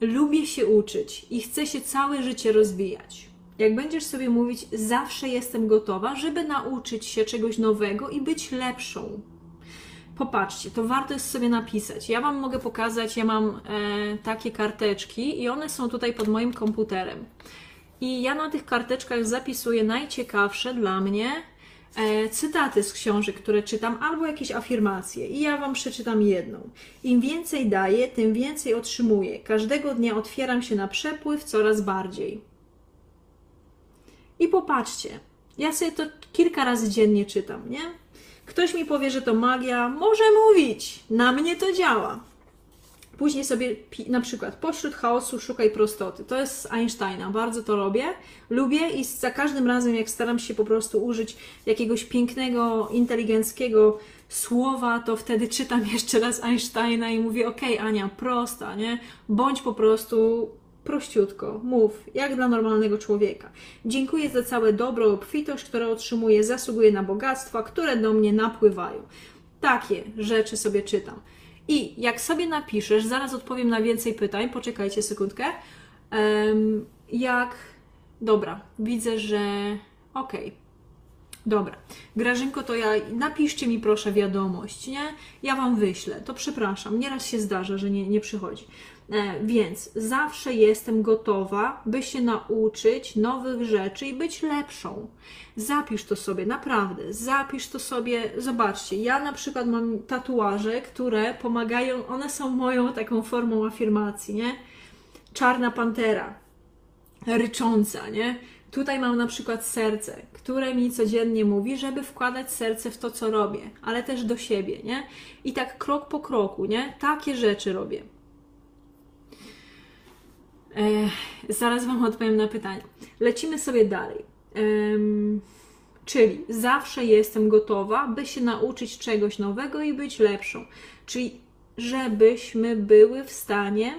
lubię się uczyć i chcę się całe życie rozwijać, jak będziesz sobie mówić, zawsze jestem gotowa, żeby nauczyć się czegoś nowego i być lepszą. Popatrzcie, to warto jest sobie napisać. Ja Wam mogę pokazać, ja mam e, takie karteczki i one są tutaj pod moim komputerem. I ja na tych karteczkach zapisuję najciekawsze dla mnie e, cytaty z książek, które czytam, albo jakieś afirmacje. I ja Wam przeczytam jedną. Im więcej daję, tym więcej otrzymuję. Każdego dnia otwieram się na przepływ coraz bardziej. I popatrzcie, ja sobie to kilka razy dziennie czytam, nie? Ktoś mi powie, że to magia, może mówić, na mnie to działa. Później sobie na przykład pośród chaosu szukaj prostoty. To jest z Einsteina, bardzo to robię, lubię i za każdym razem, jak staram się po prostu użyć jakiegoś pięknego, inteligenckiego słowa, to wtedy czytam jeszcze raz Einsteina i mówię: OK, Ania, prosta, nie? Bądź po prostu prościutko, mów, jak dla normalnego człowieka. Dziękuję za całe dobro, obfitość, które otrzymuję, zasługuję na bogactwa, które do mnie napływają. Takie rzeczy sobie czytam. I jak sobie napiszesz, zaraz odpowiem na więcej pytań, poczekajcie sekundkę. Jak. Dobra, widzę, że. Okej. Okay. Dobra, Grażynko, to ja napiszcie mi proszę wiadomość, nie? Ja wam wyślę. To przepraszam, nieraz się zdarza, że nie, nie przychodzi. E, więc zawsze jestem gotowa, by się nauczyć nowych rzeczy i być lepszą. Zapisz to sobie, naprawdę, zapisz to sobie. Zobaczcie, ja na przykład mam tatuaże, które pomagają, one są moją taką formą afirmacji, nie? Czarna pantera. rycząca, nie? Tutaj mam na przykład serce, które mi codziennie mówi, żeby wkładać serce w to, co robię, ale też do siebie, nie? I tak krok po kroku, nie? Takie rzeczy robię. Zaraz Wam odpowiem na pytanie. Lecimy sobie dalej. czyli zawsze jestem gotowa, by się nauczyć czegoś nowego i być lepszą. Czyli żebyśmy były w stanie.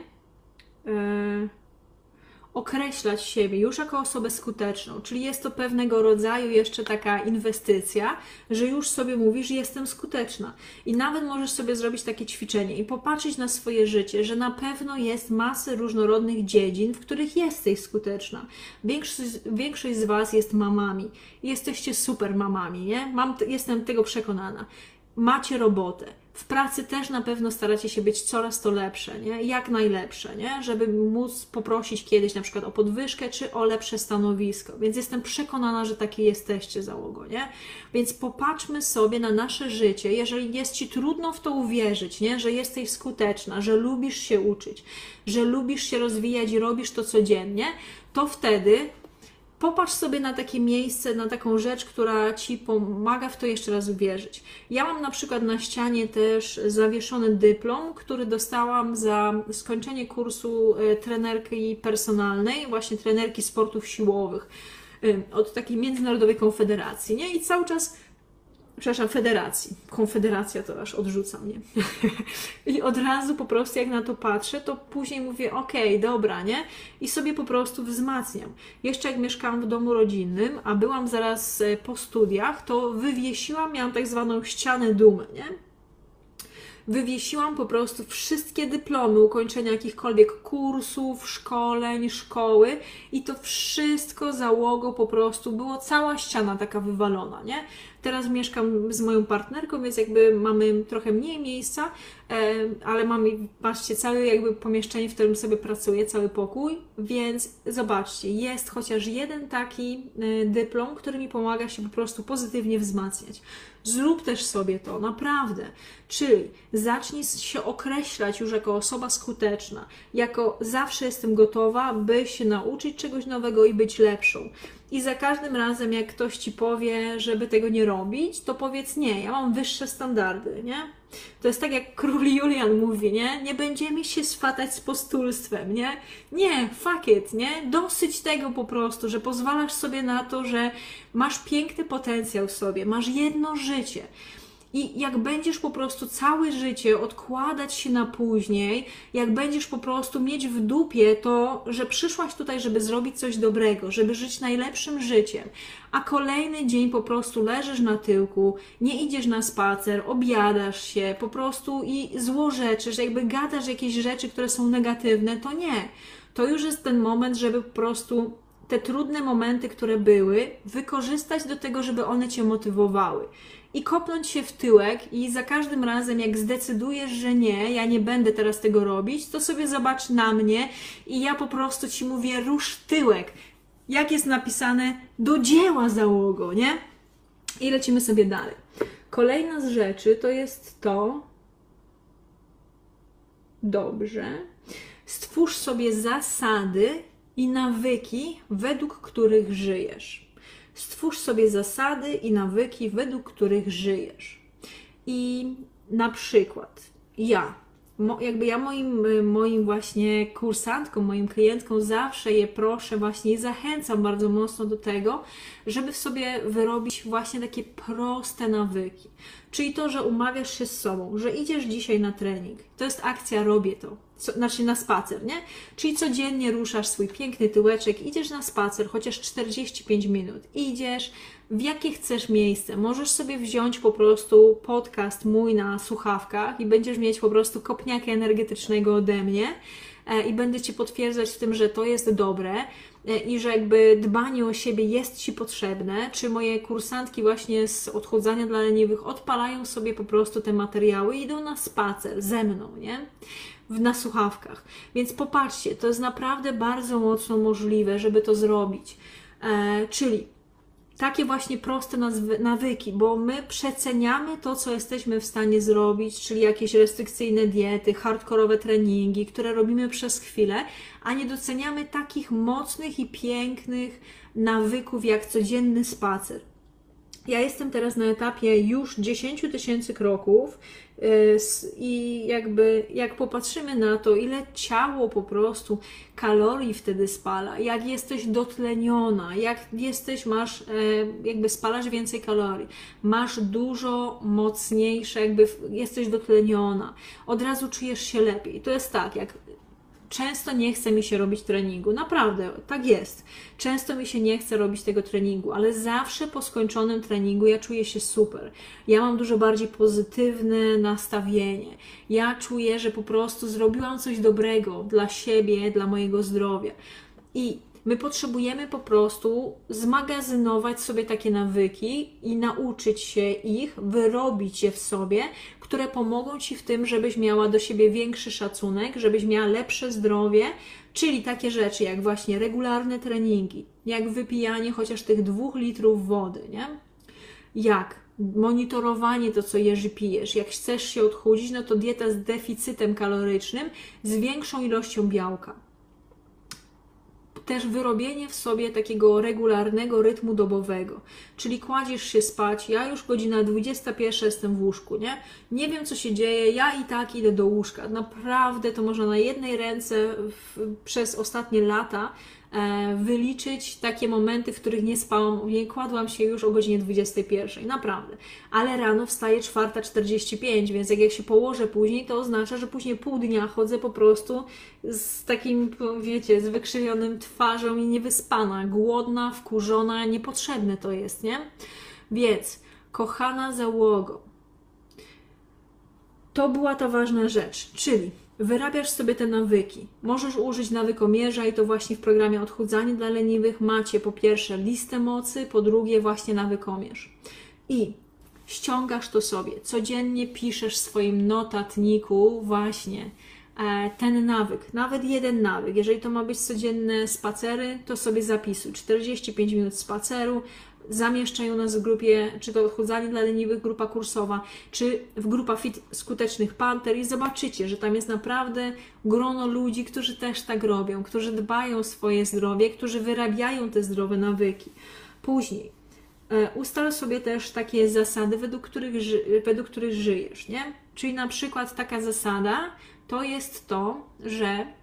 Yy, określać siebie już jako osobę skuteczną, czyli jest to pewnego rodzaju jeszcze taka inwestycja, że już sobie mówisz, jestem skuteczna. I nawet możesz sobie zrobić takie ćwiczenie i popatrzeć na swoje życie, że na pewno jest masę różnorodnych dziedzin, w których jesteś skuteczna. Większość, większość z Was jest mamami. Jesteście super mamami, nie? Mam, jestem tego przekonana. Macie robotę w pracy też na pewno staracie się być coraz to lepsze, nie? jak najlepsze, nie? żeby móc poprosić kiedyś na przykład o podwyżkę czy o lepsze stanowisko. Więc jestem przekonana, że takie jesteście załogo. Nie? Więc popatrzmy sobie na nasze życie. Jeżeli jest Ci trudno w to uwierzyć, nie? że jesteś skuteczna, że lubisz się uczyć, że lubisz się rozwijać i robisz to codziennie, to wtedy popatrz sobie na takie miejsce, na taką rzecz, która ci pomaga w to jeszcze raz uwierzyć. Ja mam na przykład na ścianie też zawieszony dyplom, który dostałam za skończenie kursu e, trenerki personalnej, właśnie trenerki sportów siłowych e, od takiej międzynarodowej konfederacji, nie? I cały czas przepraszam, federacji. Konfederacja to aż odrzuca mnie. I od razu po prostu jak na to patrzę, to później mówię, okej, okay, dobra, nie? I sobie po prostu wzmacniam. Jeszcze jak mieszkałam w domu rodzinnym, a byłam zaraz e, po studiach, to wywiesiłam, miałam tak zwaną ścianę dumy, nie? wywiesiłam po prostu wszystkie dyplomy ukończenia jakichkolwiek kursów, szkoleń, szkoły i to wszystko załogą po prostu było cała ściana taka wywalona, nie? Teraz mieszkam z moją partnerką, więc jakby mamy trochę mniej miejsca, e, ale mamy, patrzcie, całe jakby pomieszczenie, w którym sobie pracuję, cały pokój, więc zobaczcie, jest chociaż jeden taki e, dyplom, który mi pomaga się po prostu pozytywnie wzmacniać. Zrób też sobie to, naprawdę. Czyli zacznij się określać już jako osoba skuteczna, jako zawsze jestem gotowa, by się nauczyć czegoś nowego i być lepszą. I za każdym razem, jak ktoś ci powie, żeby tego nie robić, to powiedz nie, ja mam wyższe standardy, nie? To jest tak jak król Julian mówi, nie? Nie będziemy się swatać z postulstwem, nie? Nie, fuck it, nie? Dosyć tego po prostu, że pozwalasz sobie na to, że masz piękny potencjał w sobie, masz jedno życie. I jak będziesz po prostu całe życie odkładać się na później, jak będziesz po prostu mieć w dupie to, że przyszłaś tutaj, żeby zrobić coś dobrego, żeby żyć najlepszym życiem, a kolejny dzień po prostu leżysz na tyłku, nie idziesz na spacer, obiadasz się po prostu i złorzeczysz, jakby gadasz jakieś rzeczy, które są negatywne, to nie. To już jest ten moment, żeby po prostu te trudne momenty, które były, wykorzystać do tego, żeby one cię motywowały i kopnąć się w tyłek i za każdym razem, jak zdecydujesz, że nie, ja nie będę teraz tego robić, to sobie zobacz na mnie i ja po prostu ci mówię, rusz tyłek. Jak jest napisane, do dzieła załogo, nie? I lecimy sobie dalej. Kolejna z rzeczy to jest to. Dobrze. Stwórz sobie zasady i nawyki, według których żyjesz. Stwórz sobie zasady i nawyki, według których żyjesz. I na przykład ja, jakby ja moim, moim właśnie kursantkom, moim klientkom zawsze je proszę właśnie zachęcam bardzo mocno do tego, żeby w sobie wyrobić właśnie takie proste nawyki. Czyli to, że umawiasz się z sobą, że idziesz dzisiaj na trening. To jest akcja, robię to co, znaczy na spacer, nie? Czyli codziennie ruszasz swój piękny tyłeczek, idziesz na spacer, chociaż 45 minut. Idziesz, w jakie chcesz miejsce. Możesz sobie wziąć po prostu podcast mój na słuchawkach i będziesz mieć po prostu kopniaka energetycznego ode mnie e, i będę Ci potwierdzać w tym, że to jest dobre e, i że jakby dbanie o siebie jest Ci potrzebne, czy moje kursantki właśnie z odchudzania dla leniwych odpalają sobie po prostu te materiały i idą na spacer ze mną, nie? Na słuchawkach. Więc popatrzcie, to jest naprawdę bardzo mocno możliwe, żeby to zrobić. E, czyli takie właśnie proste nawyki, bo my przeceniamy to, co jesteśmy w stanie zrobić, czyli jakieś restrykcyjne diety, hardkorowe treningi, które robimy przez chwilę, a nie doceniamy takich mocnych i pięknych nawyków jak codzienny spacer. Ja jestem teraz na etapie już 10 tysięcy kroków y, i jakby jak popatrzymy na to, ile ciało po prostu kalorii wtedy spala, jak jesteś dotleniona, jak jesteś, masz, e, jakby spalasz więcej kalorii, masz dużo mocniejsze, jakby jesteś dotleniona, od razu czujesz się lepiej. To jest tak, jak Często nie chce mi się robić treningu. Naprawdę, tak jest. Często mi się nie chce robić tego treningu, ale zawsze po skończonym treningu ja czuję się super. Ja mam dużo bardziej pozytywne nastawienie. Ja czuję, że po prostu zrobiłam coś dobrego dla siebie, dla mojego zdrowia. I My potrzebujemy po prostu zmagazynować sobie takie nawyki i nauczyć się ich, wyrobić je w sobie, które pomogą ci w tym, żebyś miała do siebie większy szacunek, żebyś miała lepsze zdrowie, czyli takie rzeczy jak właśnie regularne treningi, jak wypijanie chociaż tych dwóch litrów wody, nie? Jak monitorowanie to, co jesz i pijesz. Jak chcesz się odchudzić, no to dieta z deficytem kalorycznym, z większą ilością białka też wyrobienie w sobie takiego regularnego rytmu dobowego. Czyli kładziesz się spać, ja już godzina 21 jestem w łóżku, nie? Nie wiem co się dzieje, ja i tak idę do łóżka. Naprawdę to można na jednej ręce w, przez ostatnie lata wyliczyć takie momenty, w których nie spałam, nie kładłam się już o godzinie 21, naprawdę. Ale rano wstaję 4.45, więc jak, jak się położę później, to oznacza, że później pół dnia chodzę po prostu z takim, wiecie, z wykrzywionym twarzą i niewyspana, głodna, wkurzona, niepotrzebne to jest, nie? Więc, kochana załogo, to była ta ważna rzecz, czyli wyrabiasz sobie te nawyki. Możesz użyć nawykomierza i to właśnie w programie Odchudzanie dla leniwych macie po pierwsze listę mocy, po drugie właśnie nawykomierz. I ściągasz to sobie. Codziennie piszesz w swoim notatniku właśnie e, ten nawyk, nawet jeden nawyk. Jeżeli to ma być codzienne spacery, to sobie zapisuj 45 minut spaceru, zamieszczają nas w grupie, czy to odchudzanie dla leniwych, grupa kursowa, czy w grupa fit skutecznych panter i zobaczycie, że tam jest naprawdę grono ludzi, którzy też tak robią, którzy dbają o swoje zdrowie, którzy wyrabiają te zdrowe nawyki. Później e, ustal sobie też takie zasady, według których, według których żyjesz, nie? Czyli na przykład taka zasada to jest to, że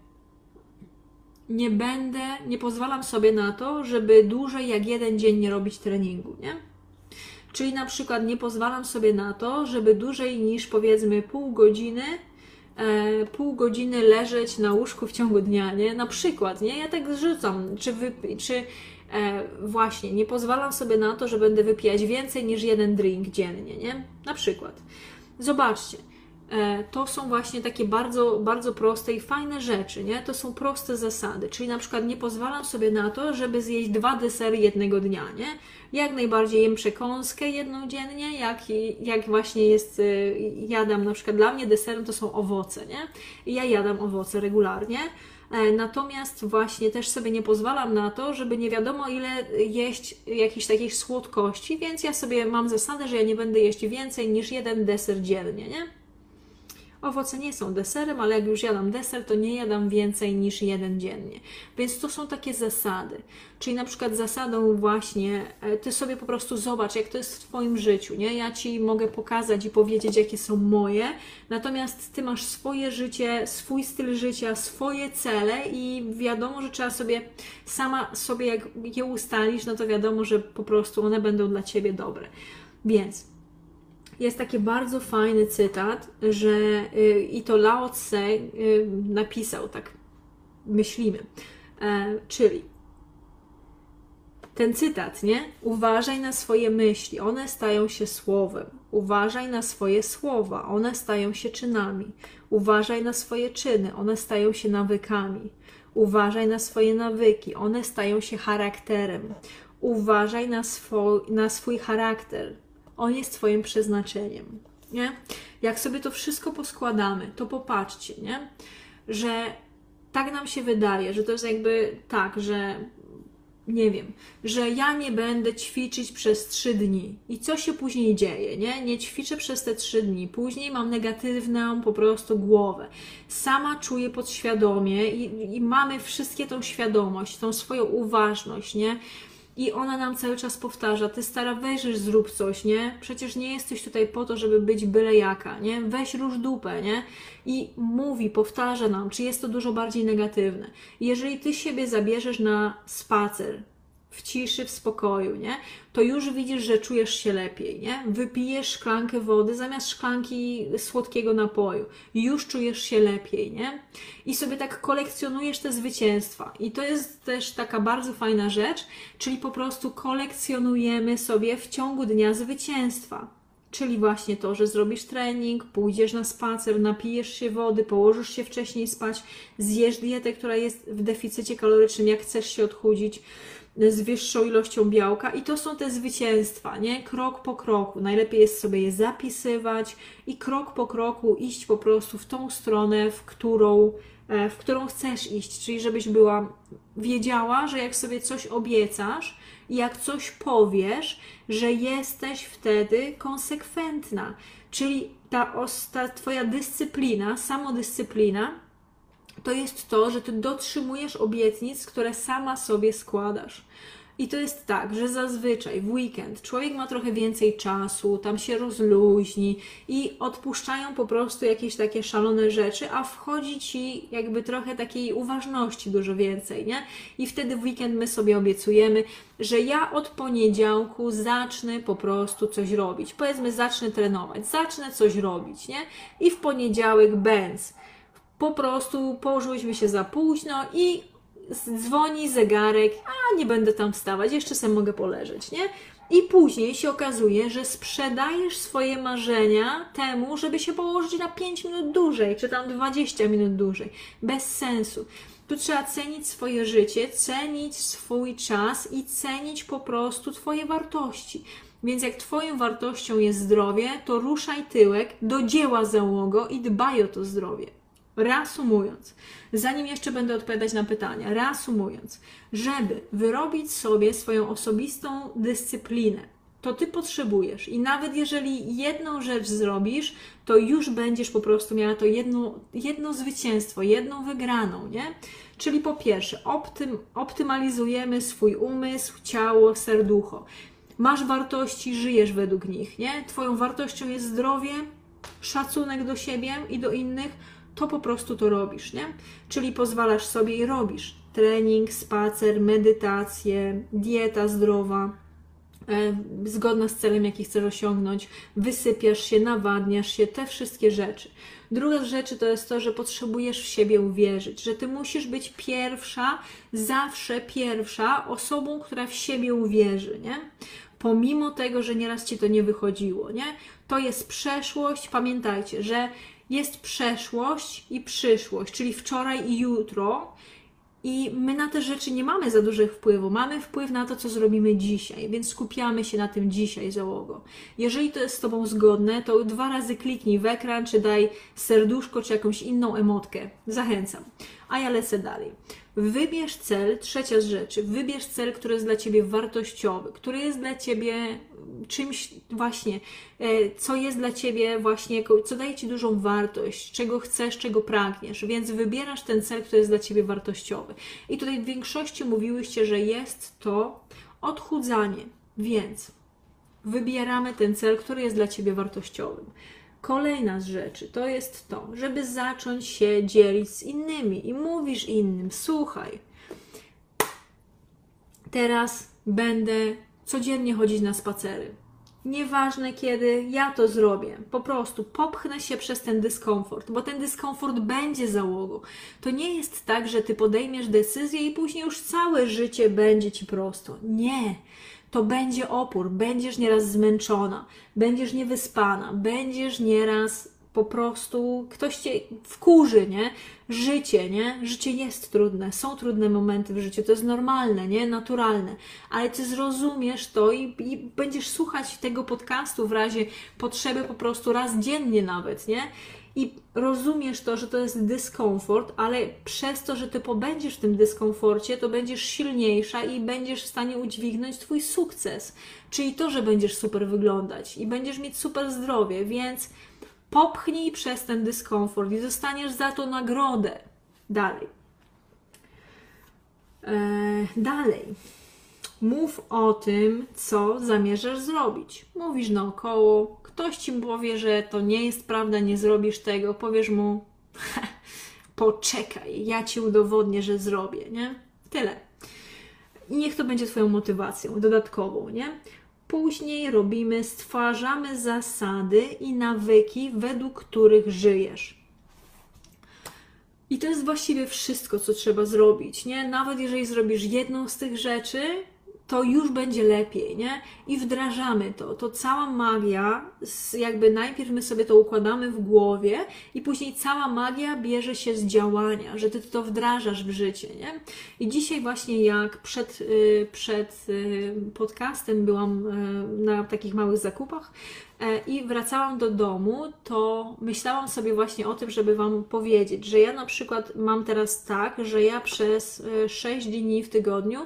nie będę, nie pozwalam sobie na to, żeby dłużej jak jeden dzień nie robić treningu, nie? Czyli na przykład nie pozwalam sobie na to, żeby dłużej niż powiedzmy pół godziny, e, pół godziny leżeć na łóżku w ciągu dnia, nie? Na przykład, nie? Ja tak zrzucam, czy, wy, czy e, właśnie nie pozwalam sobie na to, że będę wypijać więcej niż jeden drink dziennie, nie? Na przykład. Zobaczcie, to są właśnie takie bardzo, bardzo proste i fajne rzeczy, nie? To są proste zasady, czyli na przykład nie pozwalam sobie na to, żeby zjeść dwa desery jednego dnia, nie? Jak najbardziej jem przekąskę jedną dziennie, jak, jak właśnie jest, y, jadam na przykład dla mnie deserem to są owoce, nie? I ja jadam owoce regularnie, e, Natomiast właśnie też sobie nie pozwalam na to, żeby nie wiadomo ile jeść jakichś takich słodkości, więc ja sobie mam zasadę, że ja nie będę jeść więcej niż jeden deser dziennie, nie? Owoce nie są deserem, ale jak już jadam deser, to nie jadam więcej niż jeden dziennie. Więc to są takie zasady. Czyli na przykład zasadą właśnie, e, ty sobie po prostu zobacz, jak to jest w Twoim życiu, nie? Ja Ci mogę pokazać i powiedzieć, jakie są moje, natomiast Ty masz swoje życie, swój styl życia, swoje cele i wiadomo, że trzeba sobie, sama sobie jak je ustalisz, no to wiadomo, że po prostu one będą dla Ciebie dobre. Więc jest taki bardzo fajny cytat, że y, i to Lao Tse y, napisał, tak myślimy, e, czyli ten cytat, nie? Uważaj na swoje myśli, one stają się słowem. Uważaj na swoje słowa, one stają się czynami. Uważaj na swoje czyny, one stają się nawykami. Uważaj na swoje nawyki, one stają się charakterem. Uważaj na swój, na swój charakter, on jest Twoim przeznaczeniem. Nie? Jak sobie to wszystko poskładamy, to popatrzcie, nie? że tak nam się wydaje, że to jest jakby tak, że nie wiem, że ja nie będę ćwiczyć przez trzy dni. I co się później dzieje, nie? Nie ćwiczę przez te trzy dni. Później mam negatywną po prostu głowę. Sama czuję podświadomie i, i mamy wszystkie tą świadomość, tą swoją uważność, nie? I ona nam cały czas powtarza, ty stara, weź, zrób coś, nie? Przecież nie jesteś tutaj po to, żeby być byle jaka, nie? Weź róż dupę, nie? I mówi, powtarza nam, czy jest to dużo bardziej negatywne. Jeżeli ty siebie zabierzesz na spacer, w ciszy, w spokoju, nie? To już widzisz, że czujesz się lepiej, nie? Wypijesz szklankę wody zamiast szklanki słodkiego napoju. Już czujesz się lepiej, nie? I sobie tak kolekcjonujesz te zwycięstwa. I to jest też taka bardzo fajna rzecz, czyli po prostu kolekcjonujemy sobie w ciągu dnia zwycięstwa. Czyli właśnie to, że zrobisz trening, pójdziesz na spacer, napijesz się wody, położysz się wcześniej spać, zjesz dietę, która jest w deficycie kalorycznym, jak chcesz się odchudzić z wyższą ilością białka i to są te zwycięstwa, nie? Krok po kroku. Najlepiej jest sobie je zapisywać i krok po kroku iść po prostu w tą stronę, w którą, e, w którą chcesz iść. Czyli żebyś była wiedziała, że jak sobie coś obiecasz, jak coś powiesz, że jesteś wtedy konsekwentna. Czyli ta, ta Twoja dyscyplina, samodyscyplina to jest to, że ty dotrzymujesz obietnic, które sama sobie składasz. I to jest tak, że zazwyczaj w weekend człowiek ma trochę więcej czasu, tam się rozluźni i odpuszczają po prostu jakieś takie szalone rzeczy, a wchodzi ci jakby trochę takiej uważności dużo więcej, nie? I wtedy w weekend my sobie obiecujemy, że ja od poniedziałku zacznę po prostu coś robić. Powiedzmy, zacznę trenować, zacznę coś robić, nie? I w poniedziałek będz po prostu położyłyśmy się za późno i dzwoni zegarek, a nie będę tam wstawać, jeszcze sobie mogę poleżeć, nie? I później się okazuje, że sprzedajesz swoje marzenia temu, żeby się położyć na 5 minut dłużej, czy tam 20 minut dłużej. Bez sensu. Tu trzeba cenić swoje życie, cenić swój czas i cenić po prostu Twoje wartości. Więc jak Twoją wartością jest zdrowie, to ruszaj tyłek do dzieła załogo i dbaj o to zdrowie. Reasumując, zanim jeszcze będę odpowiadać na pytania, reasumując, żeby wyrobić sobie swoją osobistą dyscyplinę, to ty potrzebujesz i nawet jeżeli jedną rzecz zrobisz, to już będziesz po prostu miała to jedno, jedno zwycięstwo, jedną wygraną, nie? Czyli po pierwsze, optym, optymalizujemy swój umysł, ciało, serducho. Masz wartości, żyjesz według nich, nie? Twoją wartością jest zdrowie, szacunek do siebie i do innych, to po prostu to robisz, nie? Czyli pozwalasz sobie i robisz trening, spacer, medytację, dieta zdrowa, e, zgodna z celem, jaki chcesz osiągnąć, wysypiasz się, nawadniasz się, te wszystkie rzeczy. Druga z rzeczy to jest to, że potrzebujesz w siebie uwierzyć, że ty musisz być pierwsza, zawsze pierwsza osobą, która w siebie uwierzy, nie? Pomimo tego, że nieraz ci to nie wychodziło, nie? To jest przeszłość. Pamiętajcie, że jest przeszłość i przyszłość, czyli wczoraj i jutro. I my na te rzeczy nie mamy za dużych wpływu. Mamy wpływ na to, co zrobimy dzisiaj, więc skupiamy się na tym dzisiaj, załogo. Jeżeli to jest z Tobą zgodne, to dwa razy kliknij w ekran, czy daj serduszko, czy jakąś inną emotkę. Zachęcam. A ja lecę dalej. Wybierz cel, trzecia z rzeczy, wybierz cel, który jest dla Ciebie wartościowy, który jest dla Ciebie czymś właśnie, e, co jest dla Ciebie właśnie, co daje Ci dużą wartość, czego chcesz, czego pragniesz, więc wybierasz ten cel, który jest dla Ciebie wartościowy. I tutaj w większości mówiłyście, że jest to odchudzanie, więc wybieramy ten cel, który jest dla Ciebie wartościowym. Kolejna z rzeczy to jest to, żeby zacząć się dzielić z innymi i mówisz innym, słuchaj, teraz będę codziennie chodzić na spacery. Nieważne kiedy, ja to zrobię. Po prostu popchnę się przez ten dyskomfort, bo ten dyskomfort będzie załogą. To nie jest tak, że ty podejmiesz decyzję i później już całe życie będzie ci prosto. Nie to będzie opór, będziesz nieraz zmęczona, będziesz niewyspana, będziesz nieraz po prostu ktoś cię wkurzy, nie? Życie, nie? Życie jest trudne, są trudne momenty w życiu, to jest normalne, nie? Naturalne, ale ty zrozumiesz to i, i będziesz słuchać tego podcastu w razie potrzeby po prostu raz dziennie nawet, nie? I rozumiesz to, że to jest dyskomfort, ale przez to, że ty pobędziesz w tym dyskomforcie, to będziesz silniejsza i będziesz w stanie udźwignąć twój sukces. Czyli to, że będziesz super wyglądać i będziesz mieć super zdrowie, więc popchnij przez ten dyskomfort i dostaniesz za to nagrodę. Dalej. Eee, dalej. Mów o tym, co zamierzasz zrobić. Mówisz naokoło, ktoś ci powie, że to nie jest prawda, nie zrobisz tego, powiesz mu, poczekaj, ja ci udowodnię, że zrobię, nie? Tyle. I niech to będzie Twoją motywacją dodatkową, nie? Później robimy, stwarzamy zasady i nawyki, według których żyjesz. I to jest właściwie wszystko, co trzeba zrobić, nie? Nawet jeżeli zrobisz jedną z tych rzeczy, to już będzie lepiej, nie? I wdrażamy to. To cała magia, jakby najpierw my sobie to układamy w głowie i później cała magia bierze się z działania, że ty to wdrażasz w życie, nie? I dzisiaj właśnie jak przed, y, przed y, podcastem byłam y, na takich małych zakupach, e, i wracałam do domu, to myślałam sobie właśnie o tym, żeby Wam powiedzieć, że ja na przykład mam teraz tak, że ja przez 6 dni w tygodniu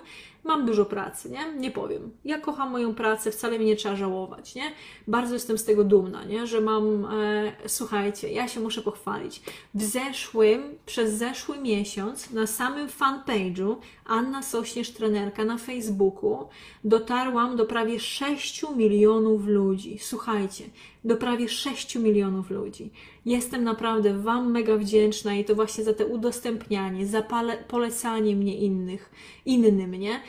Mam dużo pracy, nie? Nie powiem. Ja kocham moją pracę, wcale mnie nie trzeba żałować, nie? Bardzo jestem z tego dumna, nie? Że mam, e, słuchajcie, ja się muszę pochwalić. W zeszłym, przez zeszły miesiąc na samym fanpage'u Anna Sośnierz, trenerka na Facebooku, dotarłam do prawie 6 milionów ludzi. Słuchajcie, do prawie 6 milionów ludzi. Jestem naprawdę Wam mega wdzięczna i to właśnie za te udostępnianie, za polecanie mnie innych, innym, nie?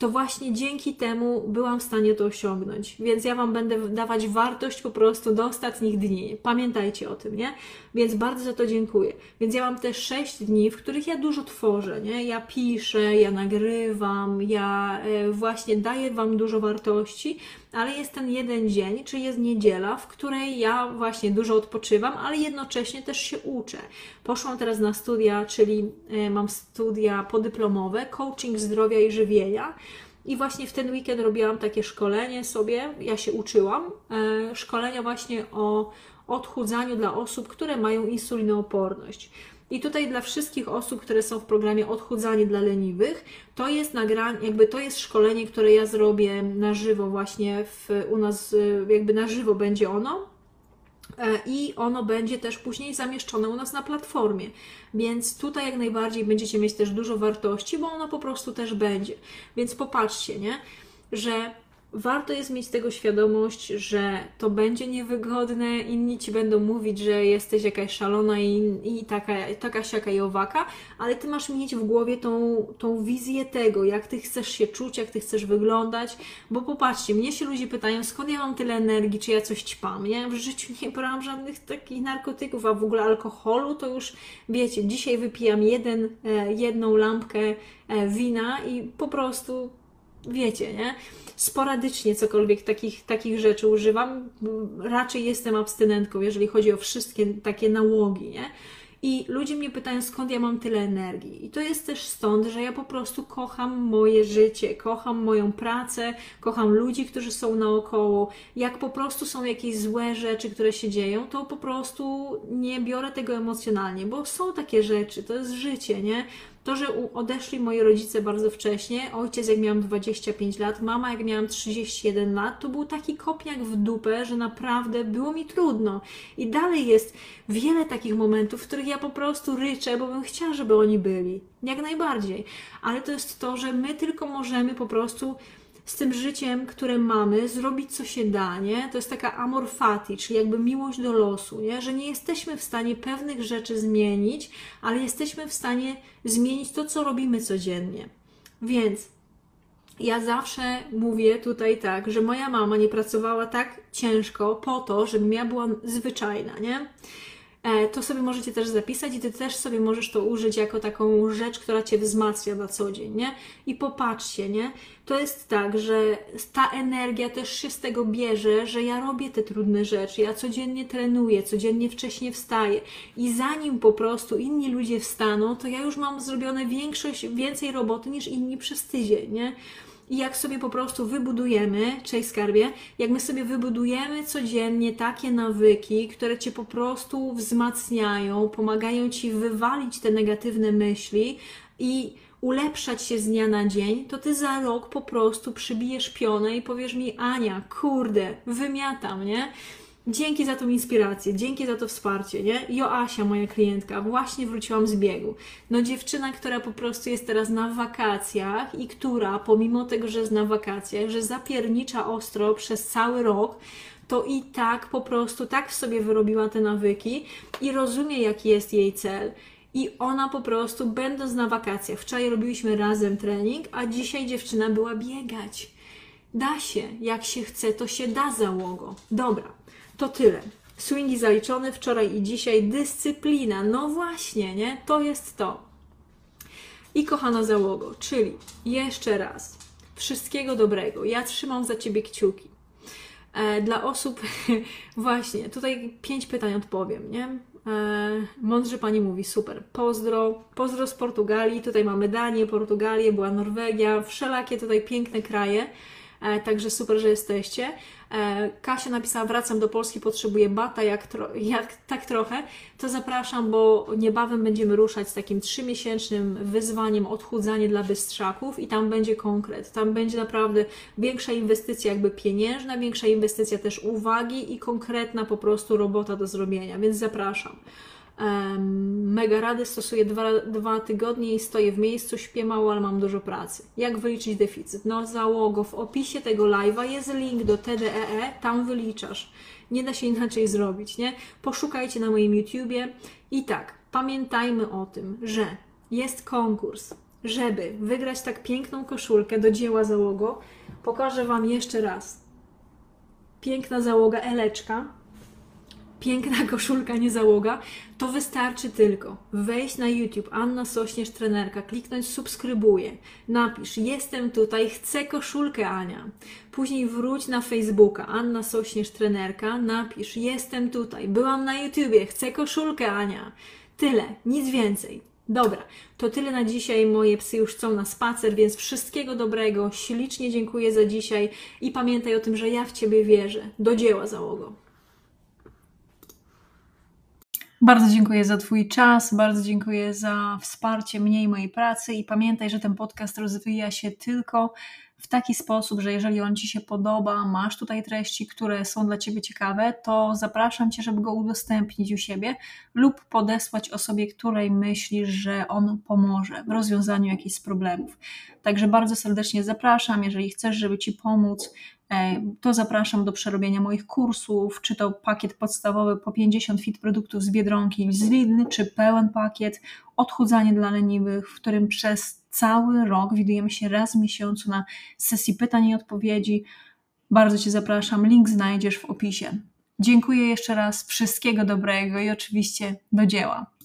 To właśnie dzięki temu byłam w stanie to osiągnąć. Więc ja Wam będę dawać wartość po prostu do ostatnich dni. Pamiętajcie o tym, nie? Więc bardzo za to dziękuję. Więc ja mam te 6 dni, w których ja dużo tworzę, nie? Ja piszę, ja nagrywam, ja e, właśnie daję Wam dużo wartości, ale jest ten jeden dzień, czy jest niedziela, w której ja właśnie dużo odpoczywam, ale jednocześnie też się uczę. Poszłam teraz na studia, czyli e, mam studia podyplomowe, coaching zdrowia i żywienia. I właśnie w ten weekend robiłam takie szkolenie sobie, ja się uczyłam, e, szkolenia właśnie o odchudzaniu dla osób, które mają insulinooporność. I tutaj dla wszystkich osób, które są w programie Odchudzanie dla leniwych, to jest nagranie, jakby to jest szkolenie, które ja zrobię na żywo właśnie w, u nas, jakby na żywo będzie ono. E, I ono będzie też później zamieszczone u nas na platformie. Więc tutaj jak najbardziej będziecie mieć też dużo wartości, bo ono po prostu też będzie. Więc popatrzcie, nie? Że warto jest mieć tego świadomość, że to będzie niewygodne, inni ci będą mówić, że jesteś jakaś szalona i, i taka, taka siaka i owaka, ale ty masz mieć w głowie tą, tą wizję tego, jak ty chcesz się czuć, jak ty chcesz wyglądać, bo popatrzcie, mnie się ludzie pytają, skąd ja mam tyle energii, czy ja coś ćpam, nie? W życiu nie brałam żadnych takich narkotyków, a w ogóle alkoholu to już, wiecie, dzisiaj wypijam jeden, e, jedną lampkę e, wina i po prostu wiecie, nie? Sporadycznie cokolwiek takich, takich rzeczy używam. Raczej jestem abstynentką, jeżeli chodzi o wszystkie takie nałogi, nie? I ludzie mnie pytają, skąd ja mam tyle energii. I to jest też stąd, że ja po prostu kocham moje życie, kocham moją pracę, kocham ludzi, którzy są naokoło. Jak po prostu są jakieś złe rzeczy, które się dzieją, to po prostu nie biorę tego emocjonalnie, bo są takie rzeczy, to jest życie, nie? To, że odeszli moi rodzice bardzo wcześnie, ojciec jak miałam 25 lat, mama jak miałam 31 lat, to był taki kopniak w dupę, że naprawdę było mi trudno. I dalej jest wiele takich momentów, w których ja po prostu ryczę, bo bym chciała, żeby oni byli. Jak najbardziej. Ale to jest to, że my tylko możemy po prostu z tym życiem, które mamy, zrobić co się da, nie? To jest taka amor fati, czyli jakby miłość do losu, nie? Że nie jesteśmy w stanie pewnych rzeczy zmienić, ale jesteśmy w stanie zmienić to, co robimy codziennie. Więc ja zawsze mówię tutaj tak, że moja mama nie pracowała tak ciężko po to, żebym ja była zwyczajna, nie? E, to sobie możecie też zapisać i Ty też sobie możesz to użyć jako taką rzecz, która Cię wzmacnia na co dzień, nie? I popatrzcie, nie? To jest tak, że ta energia też się z tego bierze, że ja robię te trudne rzeczy, ja codziennie trenuję, codziennie wcześniej wstaję i zanim po prostu inni ludzie wstaną, to ja już mam zrobione większość, więcej roboty niż inni przez tydzień, nie? I jak sobie po prostu wybudujemy, cześć skarbie, jak my sobie wybudujemy codziennie takie nawyki, które cię po prostu wzmacniają, pomagają ci wywalić te negatywne myśli i ulepszać się z dnia na dzień, to ty za rok po prostu przybijesz pionę i powiesz mi, Ania, kurde, wymiatam, nie? Dzięki za tą inspirację, dzięki za to wsparcie, nie? Joasia, moja klientka, właśnie wróciłam z biegu. No dziewczyna, która po prostu jest teraz na wakacjach i która, pomimo tego, że jest na wakacjach, że zapiernicza ostro przez cały rok, to i tak po prostu tak w sobie wyrobiła te nawyki i rozumie, jaki jest jej cel. I ona po prostu, będąc na wakacjach, wczoraj robiliśmy razem trening, a dzisiaj dziewczyna była biegać. Da się, jak się chce, to się da załogo. Dobra, to tyle. Swingi zaliczone wczoraj i dzisiaj. Dyscyplina. No właśnie, nie? To jest to. I kochana załogo, czyli jeszcze raz, wszystkiego dobrego. Ja trzymam za Ciebie kciuki. E, dla osób, właśnie, tutaj pięć pytań odpowiem, nie? E, mądrze Pani mówi, super. Pozdro, pozdro z Portugalii. Tutaj mamy Danię, Portugalię, była Norwegia, wszelakie tutaj piękne kraje. E, także super, że jesteście. E, Kasia napisała, wracam do Polski, potrzebuję bata, jak, tro, jak tak trochę, to zapraszam, bo niebawem będziemy ruszać z takim trzymiesięcznym wyzwaniem odchudzanie dla bystrzaków i tam będzie konkret. Tam będzie naprawdę większa inwestycja jakby pieniężna, większa inwestycja też uwagi i konkretna po prostu robota do zrobienia, więc zapraszam. Mega rady stosuję dwa, dwa tygodnie i stoję w miejscu, śpię mało, ale mam dużo pracy. Jak wyliczyć deficyt? No załogo, w opisie tego live'a jest link do TDEE, e, tam wyliczasz. Nie da się inaczej zrobić, nie? Poszukajcie na moim YouTubie. I tak, pamiętajmy o tym, że jest konkurs, żeby wygrać tak piękną koszulkę do dzieła załogo. Pokażę Wam jeszcze raz. Piękna załoga Eleczka, piękna koszulka, nie załoga, to wystarczy tylko wejść na YouTube, Anna Sośnierz trenerka, kliknąć subskrybuję, napisz jestem tutaj, chcę koszulkę Ania. Później wróć na Facebooka, Anna Sośnierz trenerka, napisz jestem tutaj, byłam na YouTubie, chcę koszulkę Ania. Tyle, nic więcej. Dobra, to tyle na dzisiaj. Moje psy już chcą na spacer, więc wszystkiego dobrego. Ślicznie dziękuję za dzisiaj i pamiętaj o tym, że ja w Ciebie wierzę. Do dzieła załogo. Bardzo dziękuję za Twój czas, bardzo dziękuję za wsparcie mnie i mojej pracy i pamiętaj, że ten podcast rozwija się tylko w taki sposób, że jeżeli on Ci się podoba, masz tutaj treści, które są dla Ciebie ciekawe, to zapraszam Cię, żeby go udostępnić u siebie lub podesłać osobie, której myślisz, że on pomoże w rozwiązaniu jakichś problemów. Także bardzo serdecznie zapraszam, jeżeli chcesz, żeby Ci pomóc, to zapraszam do przerobienia moich kursów, czy to pakiet podstawowy po 50 fit produktów z Biedronki, z Lidl, czy pełen pakiet odchudzanie dla leniwych, w którym przez cały rok widujemy się raz w miesiącu na sesji pytań i odpowiedzi. Bardzo Cię zapraszam, link znajdziesz w opisie. Dziękuję jeszcze raz, wszystkiego dobrego i oczywiście do dzieła.